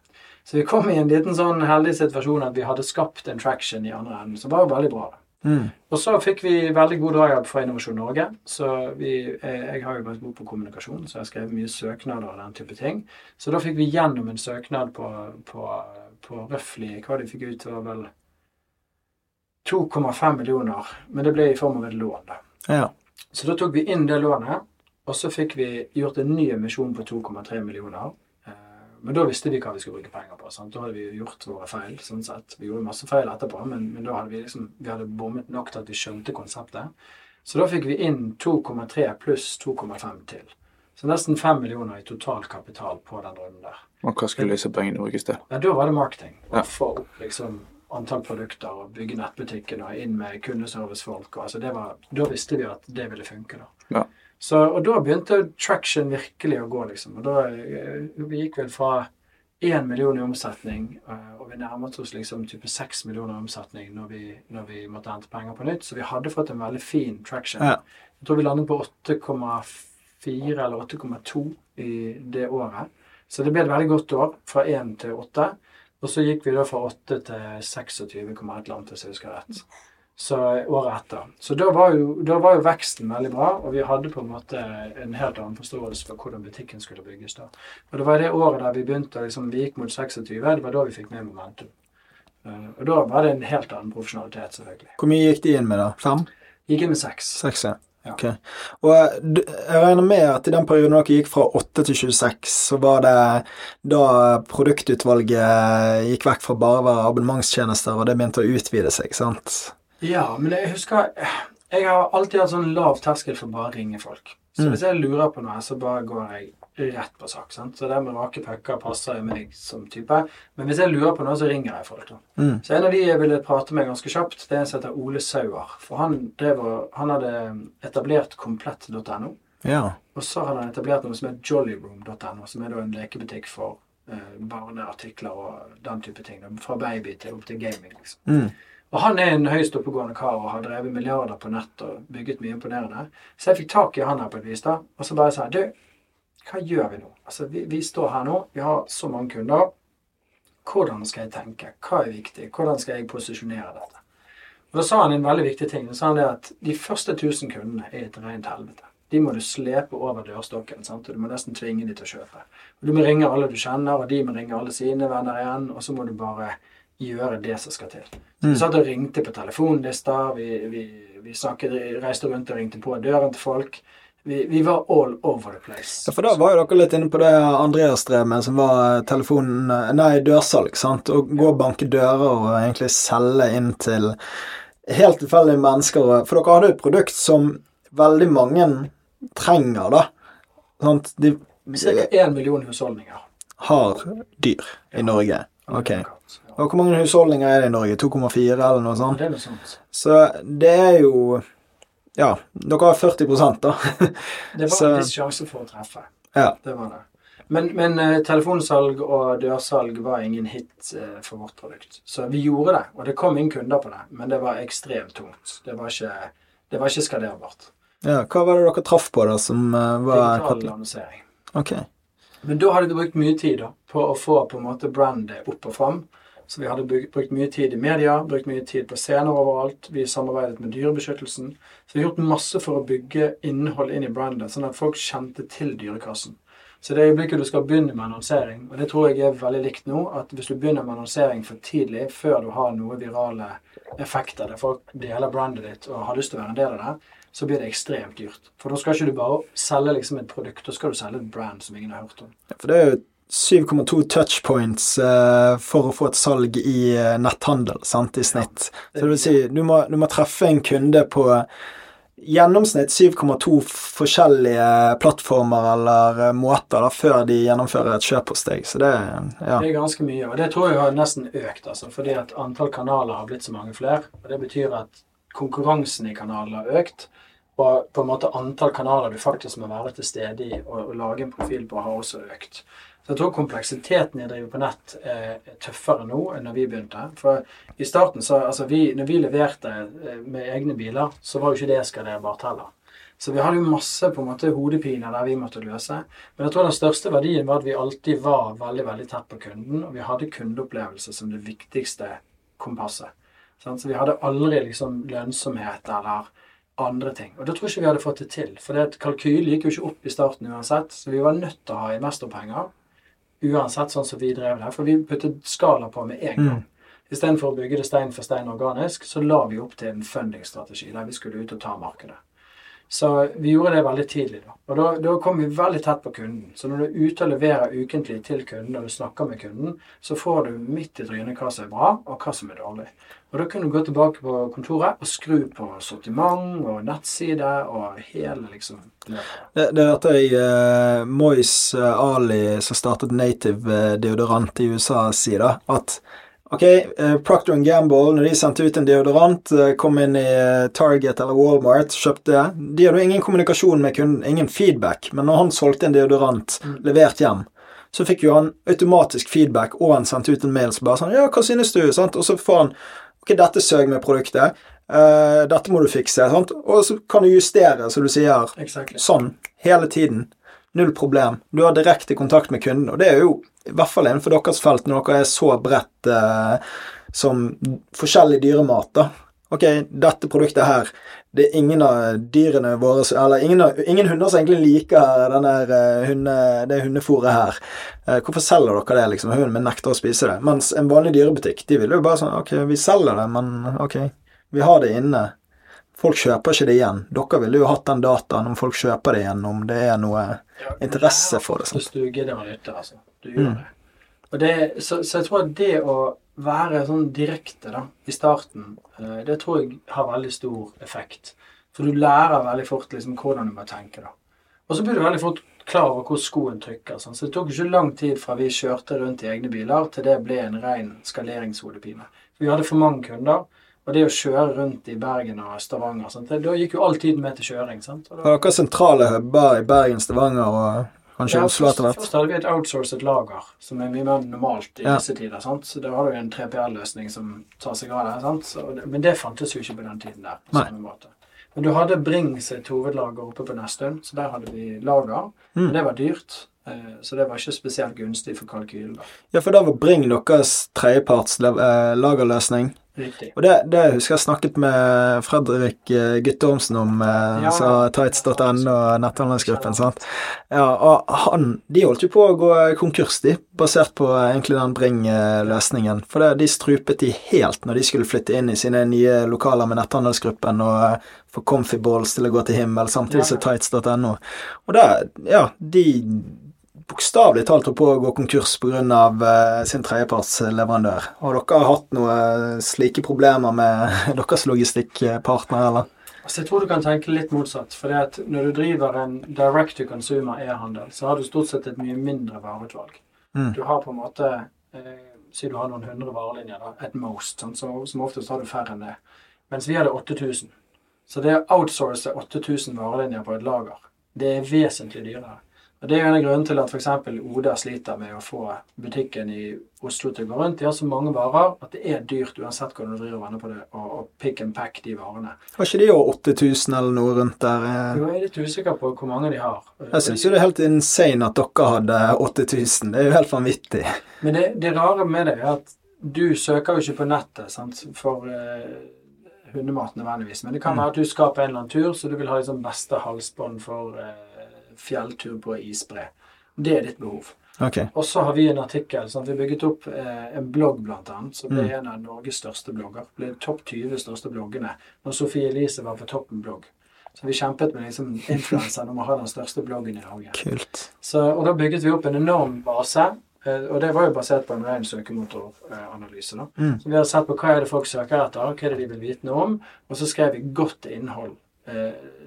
Så vi kom i en liten sånn heldig situasjon at vi hadde skapt en traction i andre enden, som var jo veldig bra. da. Mm. Og så fikk vi veldig god drahjelp fra Innovasjon Norge. Så vi, jeg, jeg har jo vært god på kommunikasjon, så jeg har skrevet mye søknader og den type ting. Så da fikk vi gjennom en søknad på, på, på røftlig Hva de fikk ut, var vel 2,5 millioner. Men det ble i form av et lån, da. Ja. Så da tok vi inn det lånet, og så fikk vi gjort en ny emisjon på 2,3 millioner. Eh, Men da visste vi hva vi skulle bruke penger på. Sant? Da hadde vi gjort våre feil. sånn sett. Vi gjorde masse feil etterpå, men, men da hadde vi liksom, vi hadde bommet nok til at vi skjønte konseptet. Så da fikk vi inn 2,3 pluss 2,5 til. Så nesten 5 millioner i total kapital på den runden der. Og hva skulle disse pengene brukes til? Ja, da var det marketing. Ja. For liksom antall produkter og bygge nettbutikken og inn med kundeservicefolk. Og, altså det var, da visste vi at det ville funke. da. Ja. Så, og da begynte traction virkelig å gå, liksom. Og da eh, Vi gikk vel fra 1 million i omsetning, eh, og vi nærmet oss liksom type 6 millioner i omsetning når vi, når vi måtte hente penger på nytt. Så vi hadde fått en veldig fin traction. Ja. Jeg tror vi landet på 8,4 eller 8,2 i det året. Så det ble et veldig godt år, fra 1 til 8. Og så gikk vi da fra 8 til 26, komma et eller annet, hvis jeg husker rett. Så året etter. Så da var, jo, da var jo veksten veldig bra, og vi hadde på en måte en helt annen forståelse for hvordan butikken skulle bygges da. Og det var det året der vi begynte, liksom, vi gikk mot 26, det var da vi fikk med momentum. Eh, og da var det en helt annen profesjonalitet, selvfølgelig. Hvor mye gikk de inn med, da? Fem? Gikk inn med seks. Seks, ja. Ja. Og eh, jeg regner med at i den perioden dere gikk fra 8 til 26, så var det da produktutvalget gikk vekk fra bare å være abonnementstjenester, og det begynte å utvide seg, sant? Ja, men jeg husker Jeg har alltid hatt sånn lav terskel for bare å ringe folk. Så Mm. hvis jeg lurer på noe, så bare går jeg rett på sak. sant? Så det med rake pucker passer jo meg som type. Men hvis jeg lurer på noe, så ringer jeg folk. da. Mm. Så en av de jeg ville prate med ganske kjapt, det er en som heter Ole Sauer. For han, drev han hadde etablert komplett.no. Ja. Og så hadde han etablert noe som heter jollyroom.no, som er da en lekebutikk for eh, barneartikler og den type ting. da, Fra baby til opp til gaming. liksom. Mm. Og han er en høyst oppegående kar og har drevet milliarder på nett og bygget mye imponerende. Så jeg fikk tak i han her på et vis, da. Og så bare sa jeg, du, hva gjør vi nå? Altså, vi, vi står her nå, vi har så mange kunder. Hvordan skal jeg tenke? Hva er viktig? Hvordan skal jeg posisjonere dette? Og Da sa han en veldig viktig ting. Da sa han det at de første 1000 kundene er et rent helvete. De må du slepe over dørstokken. sant? Og Du må nesten tvinge de til å kjøpe. Og Du må ringe alle du kjenner, og de må ringe alle sine venner igjen. Og så må du bare gjøre det som skal til. Så Vi satt og ringte på telefonlister, vi, vi, vi snakket, reiste rundt og ringte på døren til folk. Vi, vi var all over the place. Ja, for da var jo dere litt inne på det Andreas drev med, som var telefonen Nei, dørsalg, sant. Å gå og banke dører og egentlig selge inn til helt tilfeldige mennesker. For dere hadde jo et produkt som veldig mange trenger, da. Sant? De Ca. én million husholdninger. har dyr i Norge. Ok. Og hvor mange husholdninger er det i Norge? 2,4 eller noe sånt? det er noe sånt. Så det er jo Ja, dere har 40 da. Det var en viss sjanse for å treffe. ja. Det var det. Men, men eh, telefonsalg og dørsalg var ingen hit eh, for vårt produkt. Så vi gjorde det, og det kom inn kunder på det, men det var ekstremt tungt. Det var ikke, det var ikke skalerbart. ja. Hva var det dere traff på, da, som eh, var Digital annonsering. Ok. Men da hadde vi brukt mye tid da, på å få på en måte brandet opp og fram. Så vi hadde brukt mye tid i media, brukt mye tid på scener overalt. Vi samarbeidet med Dyrebeskyttelsen. Så vi har gjort masse for å bygge innhold inn i brandet, sånn at folk kjente til Dyrekassen. Så det øyeblikket du skal begynne med annonsering, og det tror jeg er veldig likt nå, at hvis du begynner med annonsering for tidlig, før du har noen virale effekter der folk deler brandet ditt og har lyst til å være en del av det, så blir det ekstremt dyrt. For da skal ikke du bare selge liksom et produkt, da skal du selge et brand som ingen har hørt om. For det er jo 7,2 touchpoints uh, for å få et salg i uh, netthandel, sant, i snitt. Så det vil si, du må, du må treffe en kunde på gjennomsnitt 7,2 forskjellige plattformer eller eh, måter da, før de gjennomfører et kjøp hos deg. Så det ja. Det er ganske mye, og det tror jeg har nesten økt, altså, fordi at antall kanaler har blitt så mange flere. og Det betyr at konkurransen i kanalene har økt, og på en måte antall kanaler du faktisk må være til stede i og, og lage en profil på, har også økt. Så jeg tror kompleksiteten i å drive på nett er tøffere nå enn når vi begynte. For i starten, så, altså vi, når vi leverte eh, med egne biler, så var jo ikke det eskalerbart heller. Så vi hadde jo masse på en måte hodepiner der vi måtte løse. Men jeg tror den største verdien var at vi alltid var veldig veldig tett på kunden, og vi hadde kundeopplevelse som det viktigste kompasset. Så vi hadde aldri liksom lønnsomhet eller andre ting. Og da tror jeg ikke vi hadde fått det til. For kalkylen gikk jo ikke opp i starten uansett, så vi var nødt til å ha investorpenger. Uansett sånn som vi drev det. For vi puttet skala på med en gang. Istedenfor å bygge det stein for stein organisk, så la vi opp til en fundingstrategi der vi skulle ut og ta markedet. Så vi gjorde det veldig tidlig. da. Og da, da kom vi veldig tett på kunden. Så når du er ute og leverer ukentlig til kunden, og du snakker med kunden, så får du midt i trynet hva som er bra, og hva som er dårlig. Og da kunne du gå tilbake på kontoret og skru på sortiment og nettside og hele liksom. Det, det hørte jeg uh, Mois eh, Ali, som startet Native eh, deodorant i USA, si, da. At ok, uh, Procter Gamble, når de sendte ut en deodorant, eh, kom inn i eh, Target eller Walmart, kjøpte det. De hadde jo ingen kommunikasjon med kunden, ingen feedback. Men når han solgte en deodorant levert hjem, så fikk jo han automatisk feedback, og han sendte ut en mail som bare sånn Ja, hva synes du? Sant? Og så får han Ok, dette søg med produktet. Uh, dette må du fikse. Sant? Og så kan du justere, som du sier. Exactly. Sånn hele tiden. Null problem. Du har direkte kontakt med kunden, og det er jo i hvert fall innenfor deres felt når dere er så bredt eh, som forskjellig dyremat. da. Ok, dette produktet her, det er ingen av dyrene våre Eller ingen, ingen hunder som egentlig liker denne uh, hunde, det hundefôret her. Uh, hvorfor selger dere det, liksom? Hunden min nekter å spise det. Mens en vanlig dyrebutikk, de vil jo bare sånn Ok, vi selger det, men ok, vi har det inne. Folk kjøper ikke det igjen. Dere ville jo hatt den dataen om folk kjøper det igjen, om det er noe ja, interesse for det. Sant? Hvis du gidder å lytte, altså. Du gjør mm. det. Og det så, så jeg tror at det å være sånn direkte da, i starten, eh, det tror jeg har veldig stor effekt. For du lærer veldig fort liksom hvordan du må tenke. da. Og så blir du veldig fort klar over hvor skoen trykker. Sånn. Så det tok ikke lang tid fra vi kjørte rundt i egne biler, til det ble en ren skaleringshodepine. Vi hadde for mange kunder. Og det å kjøre rundt i Bergen og Stavanger sånn, Da gikk jo all tiden med til kjøring. sant? Og da, Hva sentrale hubber i Bergen, Stavanger og Kanskje ja, Oslo etter hvert. Først hadde vi et outsourcet lager, som er mye mer normalt i ja. disse tider. sant? Så Da har du en 3PL-løsning som tar seg av det. sant? Det, men det fantes jo ikke på den tiden der. på samme måte. Men du hadde Bring sitt hovedlager oppe på Nesttun, så der hadde vi lager. Mm. Men det var dyrt. Eh, så det var ikke spesielt gunstig for kalkylen. Ja, for da var Bring deres tredjeparts eh, lagerløsning. Riktig. Og det, det husker jeg snakket med Fredrik eh, Guttormsen om, eh, ja, sa tights.no og netthandelsgruppen. sant? Ja, og han, De holdt jo på å gå konkurs, de, basert på egentlig den Bring-løsningen. For det, de strupet de helt når de skulle flytte inn i sine nye lokaler med netthandelsgruppen og få Comfy Balls til å gå til himmel, samtidig som tights.no. Og det, ja, de bokstavelig talt holdt på å gå konkurs pga. Uh, sin tredjepartsleverandør. Har dere hatt noen slike problemer med deres logistikkpartner, eller? Altså, jeg tror du kan tenke litt motsatt. For når du driver en direct to consumer e-handel, så har du stort sett et mye mindre vareutvalg. Mm. Du har på en måte eh, Si du har noen hundre varelinjer, da, at most. Sånn, så, som oftest har du færre enn det. Mens vi hadde 8000. Så det å outsource 8000 varelinjer på et lager, det er vesentlig dyrere. Og Det er jo en av grunnene til at f.eks. Oda sliter med å få butikken i Oslo til å gå rundt. De har så mange varer at det er dyrt uansett hvordan du driver og vender på det, og pick and pack de varene. Har ikke de jo 8000 eller noe rundt der? Jo, jeg er litt usikker på hvor mange de har. Jeg syns jo det er helt insane at dere hadde 8000. Det er jo helt vanvittig. Men det, det rare med det er at du søker jo ikke på nettet sant, for eh, hundemat nødvendigvis. Men det kan mm. være at du skaper en eller annen tur, så du vil ha liksom beste halsbånd for uh, fjelltur på isbre. Det er ditt behov. Okay. Og så har vi en artikkel. Sånn, vi bygget opp eh, en blogg, blant annet, som ble mm. en av Norges største blogger. Ble topp 20 største bloggene når Sofie Elise var på toppen blogg. Så vi kjempet med liksom influenseren om å ha den største bloggen i Norge. Kult. Så, og da bygget vi opp en enorm base. Eh, og det var jo basert på en ren søkemotoranalyse. da. Mm. Så vi har sett på hva er det folk søker etter, hva er det de vil vite noe om, og så skrev vi godt innhold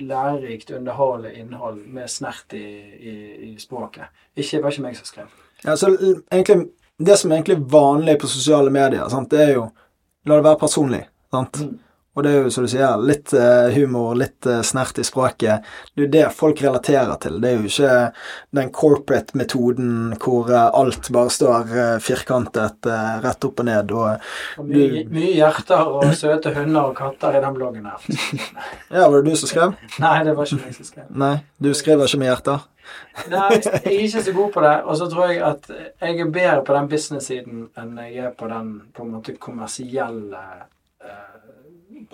lærerikt, underholdende innhold med snert i, i, i språket. Ikke, det var ikke meg som skrev. Ja, så egentlig, Det som er egentlig vanlig på sosiale medier, sant, det er jo La det være personlig. sant? Mm. Og det er jo, som du sier, litt uh, humor, litt uh, snert i språket. Det er jo det folk relaterer til. Det er jo ikke den corporate-metoden hvor uh, alt bare står firkantet rett opp og ned. Og, og mye, mye, hjerter og søte hunder og katter i den bloggen her. ja, var det du som skrev? Nei, det var ikke jeg som skrev. Nei, Du skriver ikke med hjerter? Nei, jeg er ikke så god på det. Og så tror jeg at jeg er bedre på den business-siden enn jeg er på den på en måte kommersielle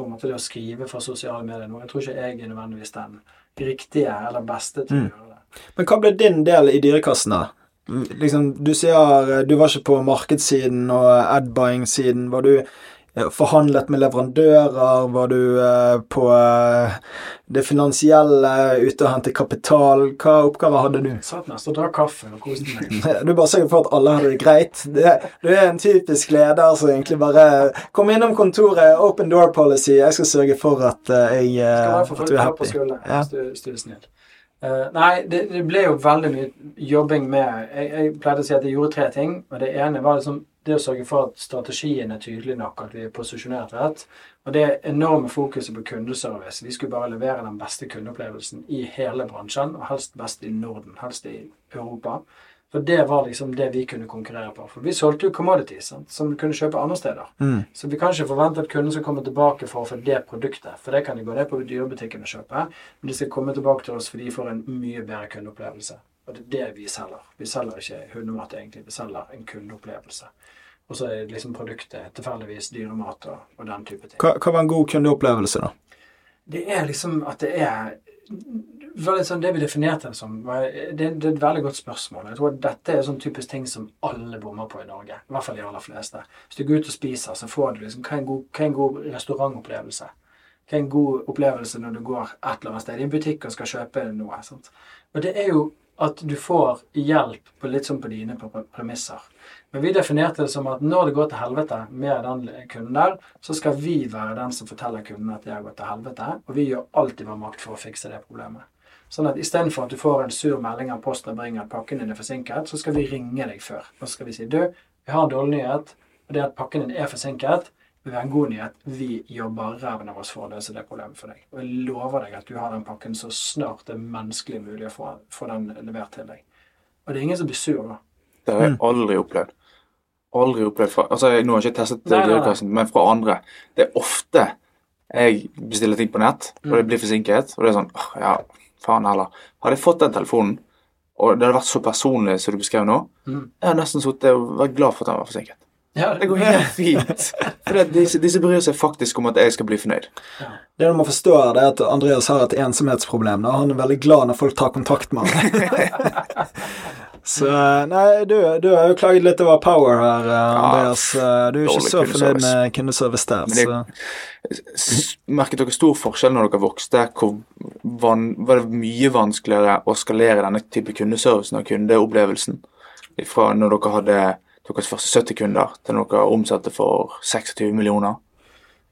på en måte det å skrive for sosiale medier nå. Jeg tror ikke jeg er nødvendigvis den riktige eller beste til mm. å gjøre det. Men hva ble din del i Dyrekassen, da? Liksom, du sier du var ikke på markedssiden og adbuying-siden. Var du forhandlet med leverandører? Var du eh, på eh, det finansielle, ute og hente kapital? Hva oppgaver hadde du? Satt nesten og drakk kaffe og koste meg. du bare sørger for at alle hadde det greit? Det, du er en typisk leder som egentlig bare Kom innom kontoret, open door policy, jeg skal sørge for at jeg skal at du er happy. På skulder, ja. snill. Uh, nei, det, det, ble jo veldig mye jobbing med jeg, jeg pleide å si at jeg gjorde tre ting. og Det ene var liksom det å sørge for at strategien er tydelig nok, at vi er posisjonert rett. Og det enorme fokuset på kundeservice. Vi skulle bare levere den beste kundeopplevelsen i hele bransjen, og helst best i Norden, helst i Europa. For det var liksom det vi kunne konkurrere på. For vi solgte jo commodities sant? som du kunne kjøpe andre steder. Mm. Så vi kan ikke forvente at kunden skal komme tilbake for å få det produktet. For det kan de gå ned på dyrebutikken og kjøpe. Men de skal komme tilbake til oss fordi de får en mye bedre kundeopplevelse. Og det er det vi selger. Vi selger ikke hundemat, egentlig. Vi selger en kundeopplevelse. Og så er liksom produktet tilfeldigvis dyremat og, og, den type ting. Hva, hva var en god kundeopplevelse, da? Det er liksom at det er sånn, Det vi definerte det som, det, det er et veldig godt spørsmål. Jeg tror Dette er sånn typisk ting som alle bommer på i Norge. I hvert fall de aller fleste. Hvis du går ut og spiser, så får du liksom Hva er en god, er en god restaurantopplevelse? Hva er en god opplevelse når du går et eller annet sted i en butikk og skal kjøpe noe? Sant? Og det er jo at du får hjelp på litt sånn på dine premisser. Men vi definerte det som at når det går til helvete med den kunden der, så skal vi være den som forteller kunden at det har gått til helvete, og vi gjør alltid vår makt for å fikse det problemet. Sånn at istedenfor at du får en sur melding av posten og bringer at pakken din er forsinket, så skal vi ringe deg før. Og så skal vi si du, vi har en dårlig nyhet, og det at pakken din er forsinket, vil være en god nyhet. Vi jobber ræven av oss for å løse det problemet for deg. Og jeg lover deg at du har den pakken så snart det er menneskelig mulig å få, få den levert til deg. Og det er ingen som blir sur da. Det har jeg mm. aldri opplevd. Aldri opplevd fra, altså Nå har jeg ikke testet dyrekassen, men fra andre. Det er ofte jeg bestiller ting på nett, og det mm. blir forsinket, og det er sånn Ja, faen heller. Hadde jeg fått den telefonen, og det hadde vært så personlig som du beskrev nå, mm. jeg hadde nesten sittet og vært glad for at den var forsinket. Ja, det, det går helt fint. For disse, disse, bryr seg faktisk om at jeg skal bli fornøyd. Ja. Det du må forstå, er at Andreas har et ensomhetsproblem. Da. Han er veldig glad når folk tar kontakt med ham. Så Nei, du, du, har jo klaget litt over Power her, eh, Andreas. Du er ikke så fornøyd med kundeservice der. Men det, merket dere stor forskjell når dere vokste? Hvor van, var det mye vanskeligere å skalere denne type kundeservicen og kundeopplevelsen fra når dere hadde deres første 70 kunder til dere omsatte for 26 millioner?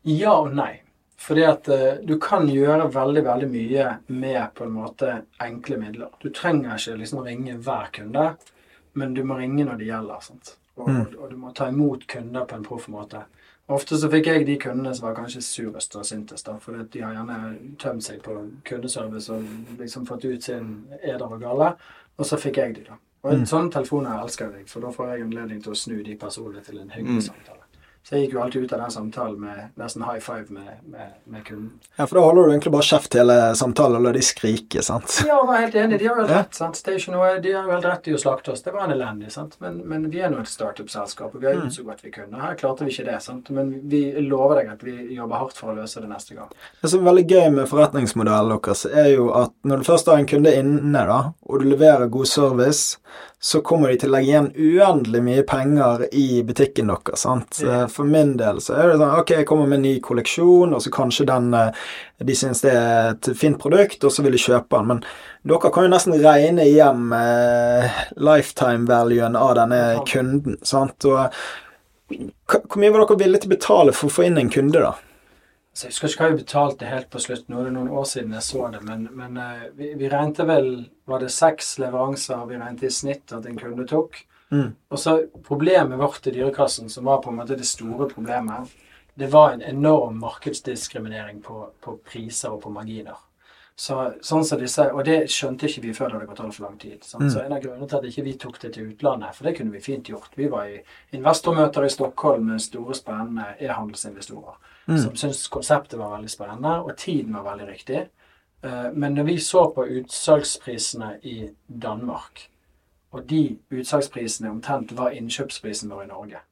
Ja og nei. Fordi at uh, du kan gjøre veldig veldig mye med på en måte enkle midler. Du trenger ikke liksom ringe hver kunde, men du må ringe når det gjelder. sant? Og, mm. og, du må ta imot kunder på en proff måte. Ofte så fikk jeg de kundene som var kanskje surest og sintest, da, fordi de har gjerne tømt seg på kundeservice og liksom fått ut sin eder og gale, og så fikk jeg de, da. Og en mm. sånn telefon elsker deg, for da får jeg anledning til å snu de personene til en hyggelig mm. samtale. Så jeg gikk jo alltid ut av den samtalen med nesten high five med, med, med, kunden. Ja, for da holder du egentlig bare kjeft hele samtalen og lar de skrike, sant? Ja, jeg var helt enig. De har jo helt rett. sant? Det er ikke noe, De har jo helt rett i å slakte oss. Det var en elendig, sant? Men, men vi er nå et startup-selskap, og vi har gjort så godt vi kunne. Her klarte vi ikke det, sant? Men vi lover deg at vi jobber hardt for å løse det neste gang. Det som er veldig gøy med forretningsmodellen deres, er jo at når du først har en kunde inne, da, og du leverer god service så kommer de til å legge igjen uendelig mye penger i butikken deres. sant? Ja. For min del så er det sånn Ok, jeg kommer med en ny kolleksjon, og så kanskje den eh, de syns det er et fint produkt, og så vil de kjøpe den. Men dere kan jo nesten regne hjem eh, lifetime-valuen av denne kunden. sant? Og hvor mye var dere villige til å betale for å få inn en kunde, da? Så jeg husker ikke hva vi betalte helt på slutt. Nå er det noen år siden jeg så det. Men, men uh, vi, vi regnet vel Var det seks leveranser vi regnet i snitt at en kunde tok? Mm. Og så Problemet vårt i Dyrekassen, som var på en måte det store problemet, det var en enorm markedsdiskriminering på, på priser og på marginer. Så, sånn som disse, Og det skjønte ikke vi før det hadde gått altfor lang tid. Mm. Så En av grunnene til at ikke vi tok det til utlandet, for det kunne vi fint gjort Vi var i investormøter i Stockholm med store, spennende e-handelsinvestorer mm. som syntes konseptet var veldig spennende, og tiden var veldig riktig. Uh, men når vi så på utsalgsprisene i Danmark, og de utsalgsprisene omtrent var innkjøpsprisen vår i Norge,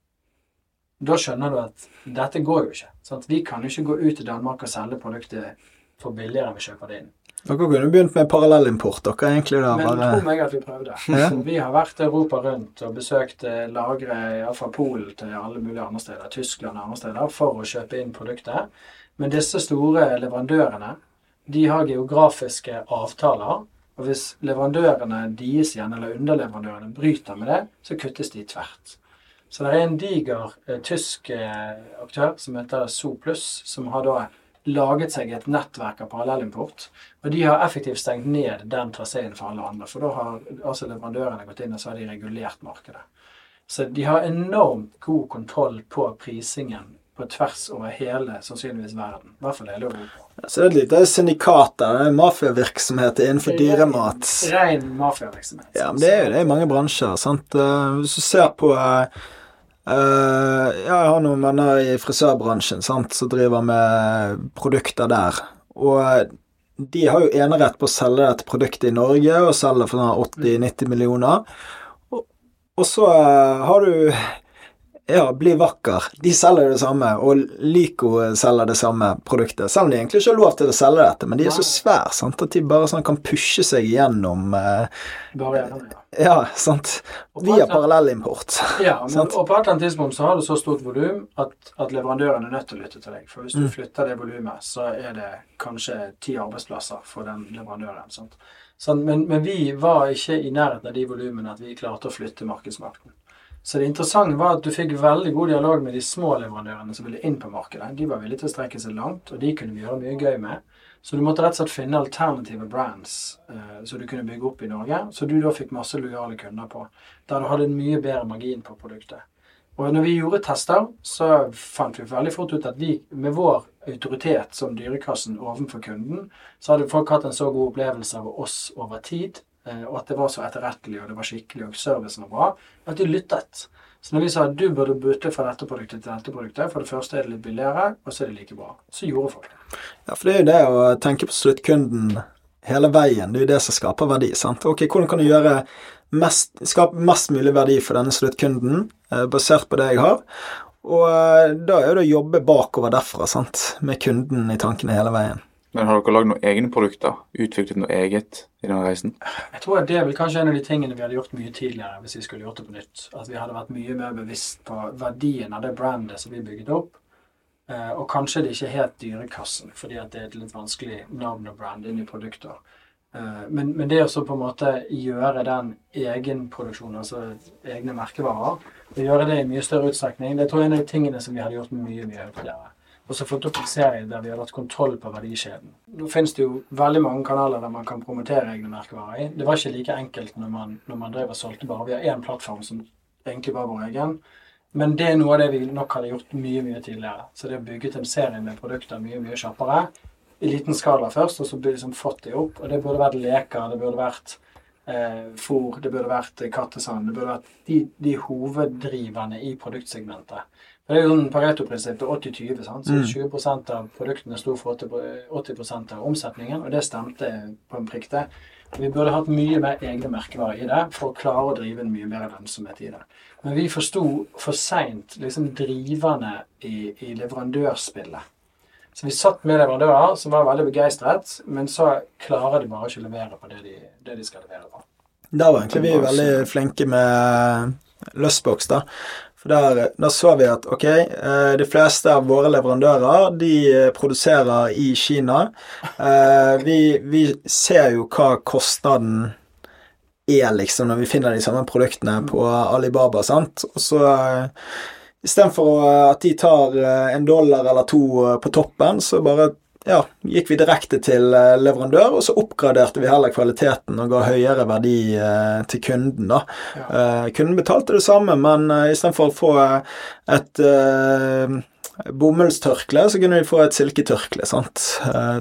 da skjønner du at dette går jo ikke. Sant? Vi kan jo ikke gå ut til Danmark og selge produktet for billigere enn vi kjøper det inn. Dere kunne begynt med parallellimport, dere egentlig da. Men bare... tro meg at vi prøvde. Ja. Vi har vært Europa rundt og besøkt eh, lagre fra Polen til alle mulige andre steder, Tyskland og andre steder, for å kjøpe inn produktet. Men disse store leverandørene, de har geografiske avtaler. Og hvis leverandørene deres igjen, eller underleverandørene, bryter med det, så kuttes de tvert. Så det er en diger eh, tysk eh, aktør som heter Soplus, som har da laget seg et nettverk av parallellimport. Og de har effektivt stengt ned den traseen for alle andre. For da har altså leverandørene gått inn og så har de regulert markedet. Så de har enormt god kontroll på prisingen på tvers over hele sannsynligvis verden. I hvert fall hele Europa. Så det er et lite syndikat der, mafiavirksomhet innenfor dyremat. Ren mafiavirksomhet. Ja, men det er jo det i mange bransjer. sant? Eh, hvis du ser på uh, ja, jeg har noen venner i frisørbransjen sant, som driver med produkter der. Og eh, de har jo enerett på å selge dette produktet i Norge, og selge for 80-90 millioner. Og, og så uh, har du ja, Bli vakker. De selger det samme, og Lyco selger det samme produktet. Selv om de egentlig ikke har lov til å selge dette, men de er så svære sant, at de bare sånn kan pushe seg gjennom eh, ja. Sant. Via parallellimport. Ja, men, og på et eller annet tidspunkt så har du så stort volum at, at leverandøren er nødt til å lytte til deg. For hvis du Mm. flytter det volumet, så er det kanskje ti arbeidsplasser for den leverandøren. Sant? Sånn, men, men vi var ikke i nærheten av de volumene at vi klarte å flytte markedsmakten. Så det interessante var at du fikk veldig god dialog med de små leverandørene som ville inn på markedet. De var villige til å strekke seg langt, og de kunne vi gjøre mye gøy med. Så du måtte rett og slett finne alternative brands eh, som du kunne bygge opp i Norge, så du da fikk masse lojale kunder på. Der du hadde en mye bedre margin på produktet. Og når vi gjorde tester, så fant vi veldig fort ut at vi, med vår autoritet som Dyrekassen overfor kunden, så hadde folk hatt en så god opplevelse av oss over tid, og at det var så etterrettelig, og det var skikkelig, og servicen var bra, at de lyttet. Så når vi sa at du burde bytte fra dette produktet til dette produktet, for det første er det litt billigere, og så er det like bra, så gjorde folk det. Ja, for det er jo det å tenke på sluttkunden hele veien. Det er jo det som skaper verdi. sant? Ok, Hvordan kan du gjøre mest, skape mest mulig verdi for denne sluttkunden, eh, basert på det jeg har? Og eh, da er det å jobbe bakover derfra, sant? med kunden i tankene hele veien. Men har dere lagd noen egne produkter? Utviklet noe eget i denne reisen? Jeg tror at det er vel kanskje en av de tingene vi hadde gjort mye tidligere hvis vi skulle gjort det på nytt. At vi hadde vært mye mer bevisst på verdien av det brandet som vi bygget opp. Eh, og kanskje det ikke het Dyrekassen, fordi det er et litt vanskelig navn og brand inn i produkter. Eh, men, men det å på en måte gjøre den egenproduksjonen, altså egne merkevarer, og gjøre det i mye større utstrekning, det tror jeg er en av de tingene som vi hadde gjort mye, mye høyere. Og så fått opp en serie der vi har hatt kontroll på verdikjeden. Nå finnes det jo veldig mange kanaler der man kan promotere egne merkevarer i. Det var ikke like enkelt når man, når man drev og solgte bare via én plattform som egentlig var vår egen. Men det er noe av det vi nok hadde gjort mye mye tidligere. Så det å bygge en serie med produkter mye mye kjappere, i liten skala først, og så liksom fått det opp. Og det burde vært leker, det burde vært eh, fôr, det burde vært kattesand. Det burde vært de, de hoveddriverne i produktsegmentet. Det er jo sånn Pareto-prinsipp til 80-20. sant? Så Mm. 20 av produktene sto for 80 80 av omsetningen, og det stemte på en prikk det. Vi burde hatt mye mer egne merkevarer i det for å klare å drive en mye mer lønnsomhet i det. Men vi forsto for seint liksom driverne i, i leverandørspillet. Så vi satt med leverandører som var veldig begeistret, men så klarer de bare ikke å levere på det de, det de skal levere på. Der var egentlig vi veldig flinke med Lustbox, da. For der, der så vi at ok, eh, de fleste av våre leverandører de eh, produserer i Kina. Eh, vi, vi ser jo hva kostnaden er, liksom, når vi finner de samme produktene på Alibaba, sant. Og så istedenfor at de tar en dollar eller to på toppen, så bare ja, gikk vi direkte til eh, leverandør, og så oppgraderte vi heller kvaliteten og ga høyere verdi eh, til kunden. da. Ja. Eh, kunden betalte det samme, men uh, istedenfor å få et bomullstørkle, så kunne de få et silketørkle sant?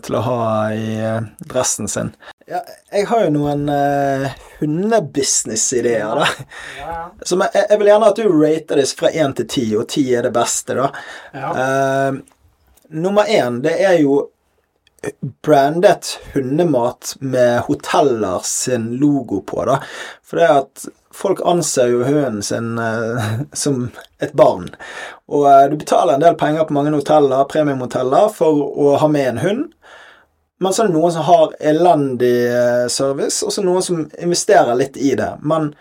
Til å ha i dressen sin. Ja, jeg har jo noen uh, hundebusiness-ideer, da. Ja, Som jeg, jeg vil gjerne at du rater disse fra én til ti, og ti er det beste, da. ja. Eh, nummer én, det er jo brandet hundemat med hoteller sin logo på, da. For det at folk anser jo hunden sin eh, som et barn. Og eh, du betaler en del penger på mange hoteller, premiumhoteller, for å ha med en hund. Men så er det noen som har elendig eh, service, og så noen som investerer litt i det. Men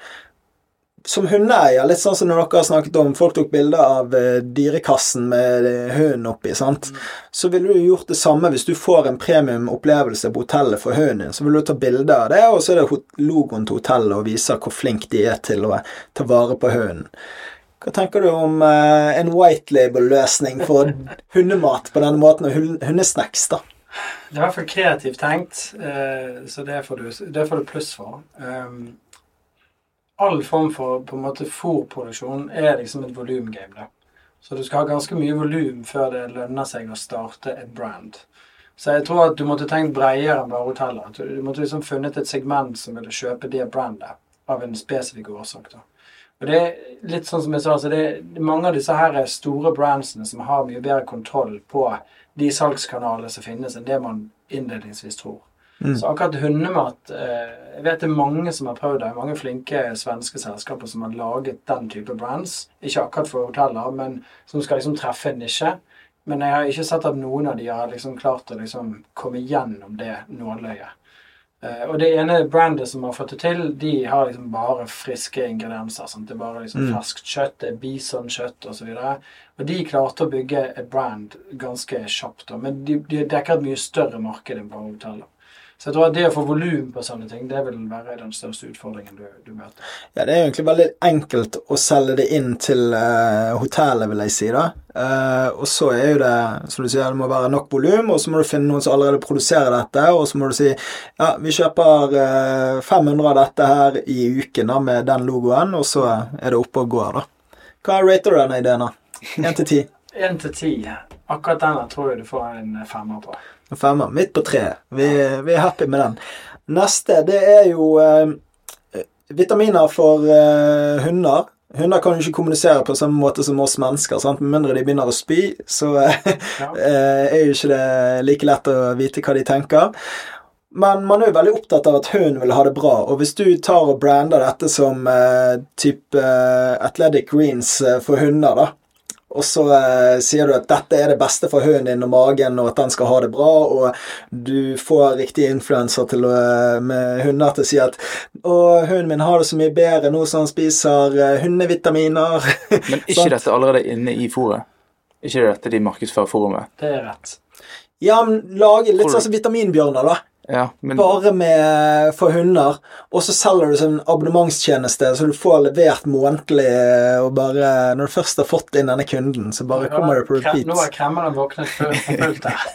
som hundeeier, litt sånn som når dere har snakket om, folk tok bilder av eh, dyrekassen med eh, hunden oppi, sant, så ville du gjort det samme hvis du får en premiumopplevelse på hotellet for hunden din. Så vil du ta bilde av det, og så er det logoen til hotellet og viser hvor flink de er til å ta vare på hunden. Hva tenker du om eh, en white label-løsning for hundemat på denne måten, og hundesnacks, da? Det er i hvert fall kreativt tenkt, eh, så det får du, det får du pluss for. Um, all form for på en måte fôrproduksjon er liksom et volumgame. Så du skal ha ganske mye volum før det lønner seg å starte et brand. Så jeg tror at du måtte tenkt bredere enn bare hoteller. Du måtte liksom funnet et segment som ville kjøpe det brandet av en spesifikk årsak. da. Og det er litt sånn som jeg sa, så det er mange av disse her store brandsene som har mye bedre kontroll på de salgskanalene som finnes, enn det man innledningsvis tror. Mm. Så akkurat hundemat eh, Jeg vet det er mange som har prøvd det. Mange flinke svenske selskaper som har laget den type brands. Ikke akkurat for hoteller, men som skal liksom treffe en nisje. Men jeg har ikke sett at noen av de har liksom klart å liksom komme gjennom det nåløyet. Eh, og det ene brandet som har fått det til, de har liksom bare friske ingredienser. Sant? Det er bare liksom Mm. ferskt kjøtt, det er bisonkjøtt osv. Og, og de klarte å bygge et brand ganske kjapt. Men de, de dekker et mye større marked enn bare hoteller. Så jeg tror at det å få volum på sånne ting, det vil være den største utfordringen du, du møter. Ja, det er egentlig veldig enkelt å selge det inn til uh, hotellet, vil jeg si. da. Uh, og så er jo det, som du sier, det må være nok volum, og så må du finne noen som allerede produserer dette, og så må du si ja, vi kjøper uh, 500 av dette her i uken da, med den logoen, og så er det oppe og går, da. Hva rater du denne ideen, da? Én til ti? Én til ti. Akkurat denne tror jeg du får en femmer på. En femmer. Midt på treet. Vi, vi er happy med den. Neste, det er jo eh, vitaminer for eh, hunder. Hunder kan jo ikke kommunisere på samme måte som oss mennesker. Sant? Med mindre de begynner å spy, så eh, Ja. er jo ikke det like lett å vite hva de tenker. Men man er jo veldig opptatt av at hunden vil ha det bra. Og hvis du tar og brander dette som eh, type eh, Athletic Greens eh, for hunder, da, og så eh, sier du at dette er det beste for hunden din og magen, og at den skal ha det bra, og du får riktige influenser til å, eh, med hunder til å si at 'Å, hunden min har det så mye bedre nå som han spiser eh, hundevitaminer'. Men ikke dette allerede inne i fôret? Ikke dette de markedsfører fôret med? Det er rett. ja, men lage litt sånn som vitaminbjørner, da. Ja, men Bare med for hunder, og så selger du som en abonnementstjeneste, så du får levert månedlig, og bare Når du først har fått inn denne kunden, så bare kommer det på repeat. Nå har kremmeren våknet for fullt her.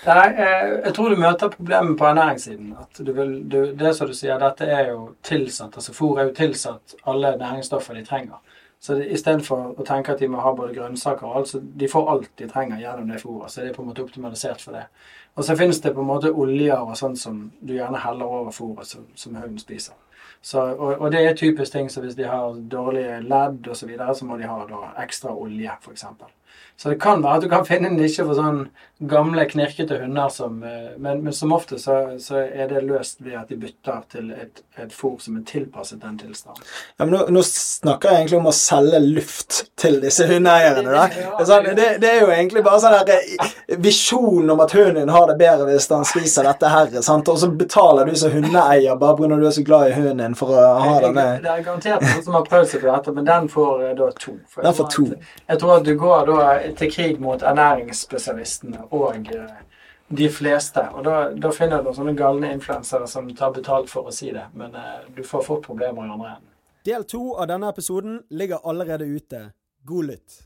Nei, eh, jeg tror du møter problemet på ernæringssiden. At du vil, du, det som du sier, dette er jo tilsatt. altså Fôr er jo tilsatt alle næringsstoffer de trenger. Så istedenfor å tenke at de må ha både grønnsaker og alt, så de får alt de trenger gjennom det fôret. Så det er på en måte optimalisert for det. Og så finnes det på en måte oljer og sånt som du gjerne heller over fôret som, som hunden spiser. Så, og, og det er typisk ting som hvis de har dårlige ledd osv., så, videre, så må de ha da ekstra olje, f.eks. Så det kan være at du kan finne en nisje for sånn gamle, knirkete hunder som eh, Men, men som ofte så, så er det løst ved at de bytter til et, et fôr som er tilpasset den tilstanden. Ja, men nå, nå snakker jeg egentlig om å selge luft til disse hundeeierne. Da. Sånn, det, det er jo egentlig bare sånn der eh, visjon om at hunden har det bedre hvis han spiser dette her. Sant? Og så betaler du som hundeeier bare pga. du er så glad i hunden for å ha denne Det er garantert noen som har prøvd seg på dette, men den får eh, da to. For Den får to. Jeg tror at du går da til krig mot ernæringsspesialistene og eh, de fleste. Og da, da finner du sånne galne influensere som tar betalt for å si det, men eh, du får fort problemer i andre enden. Del to av denne episoden ligger allerede ute. God lytt.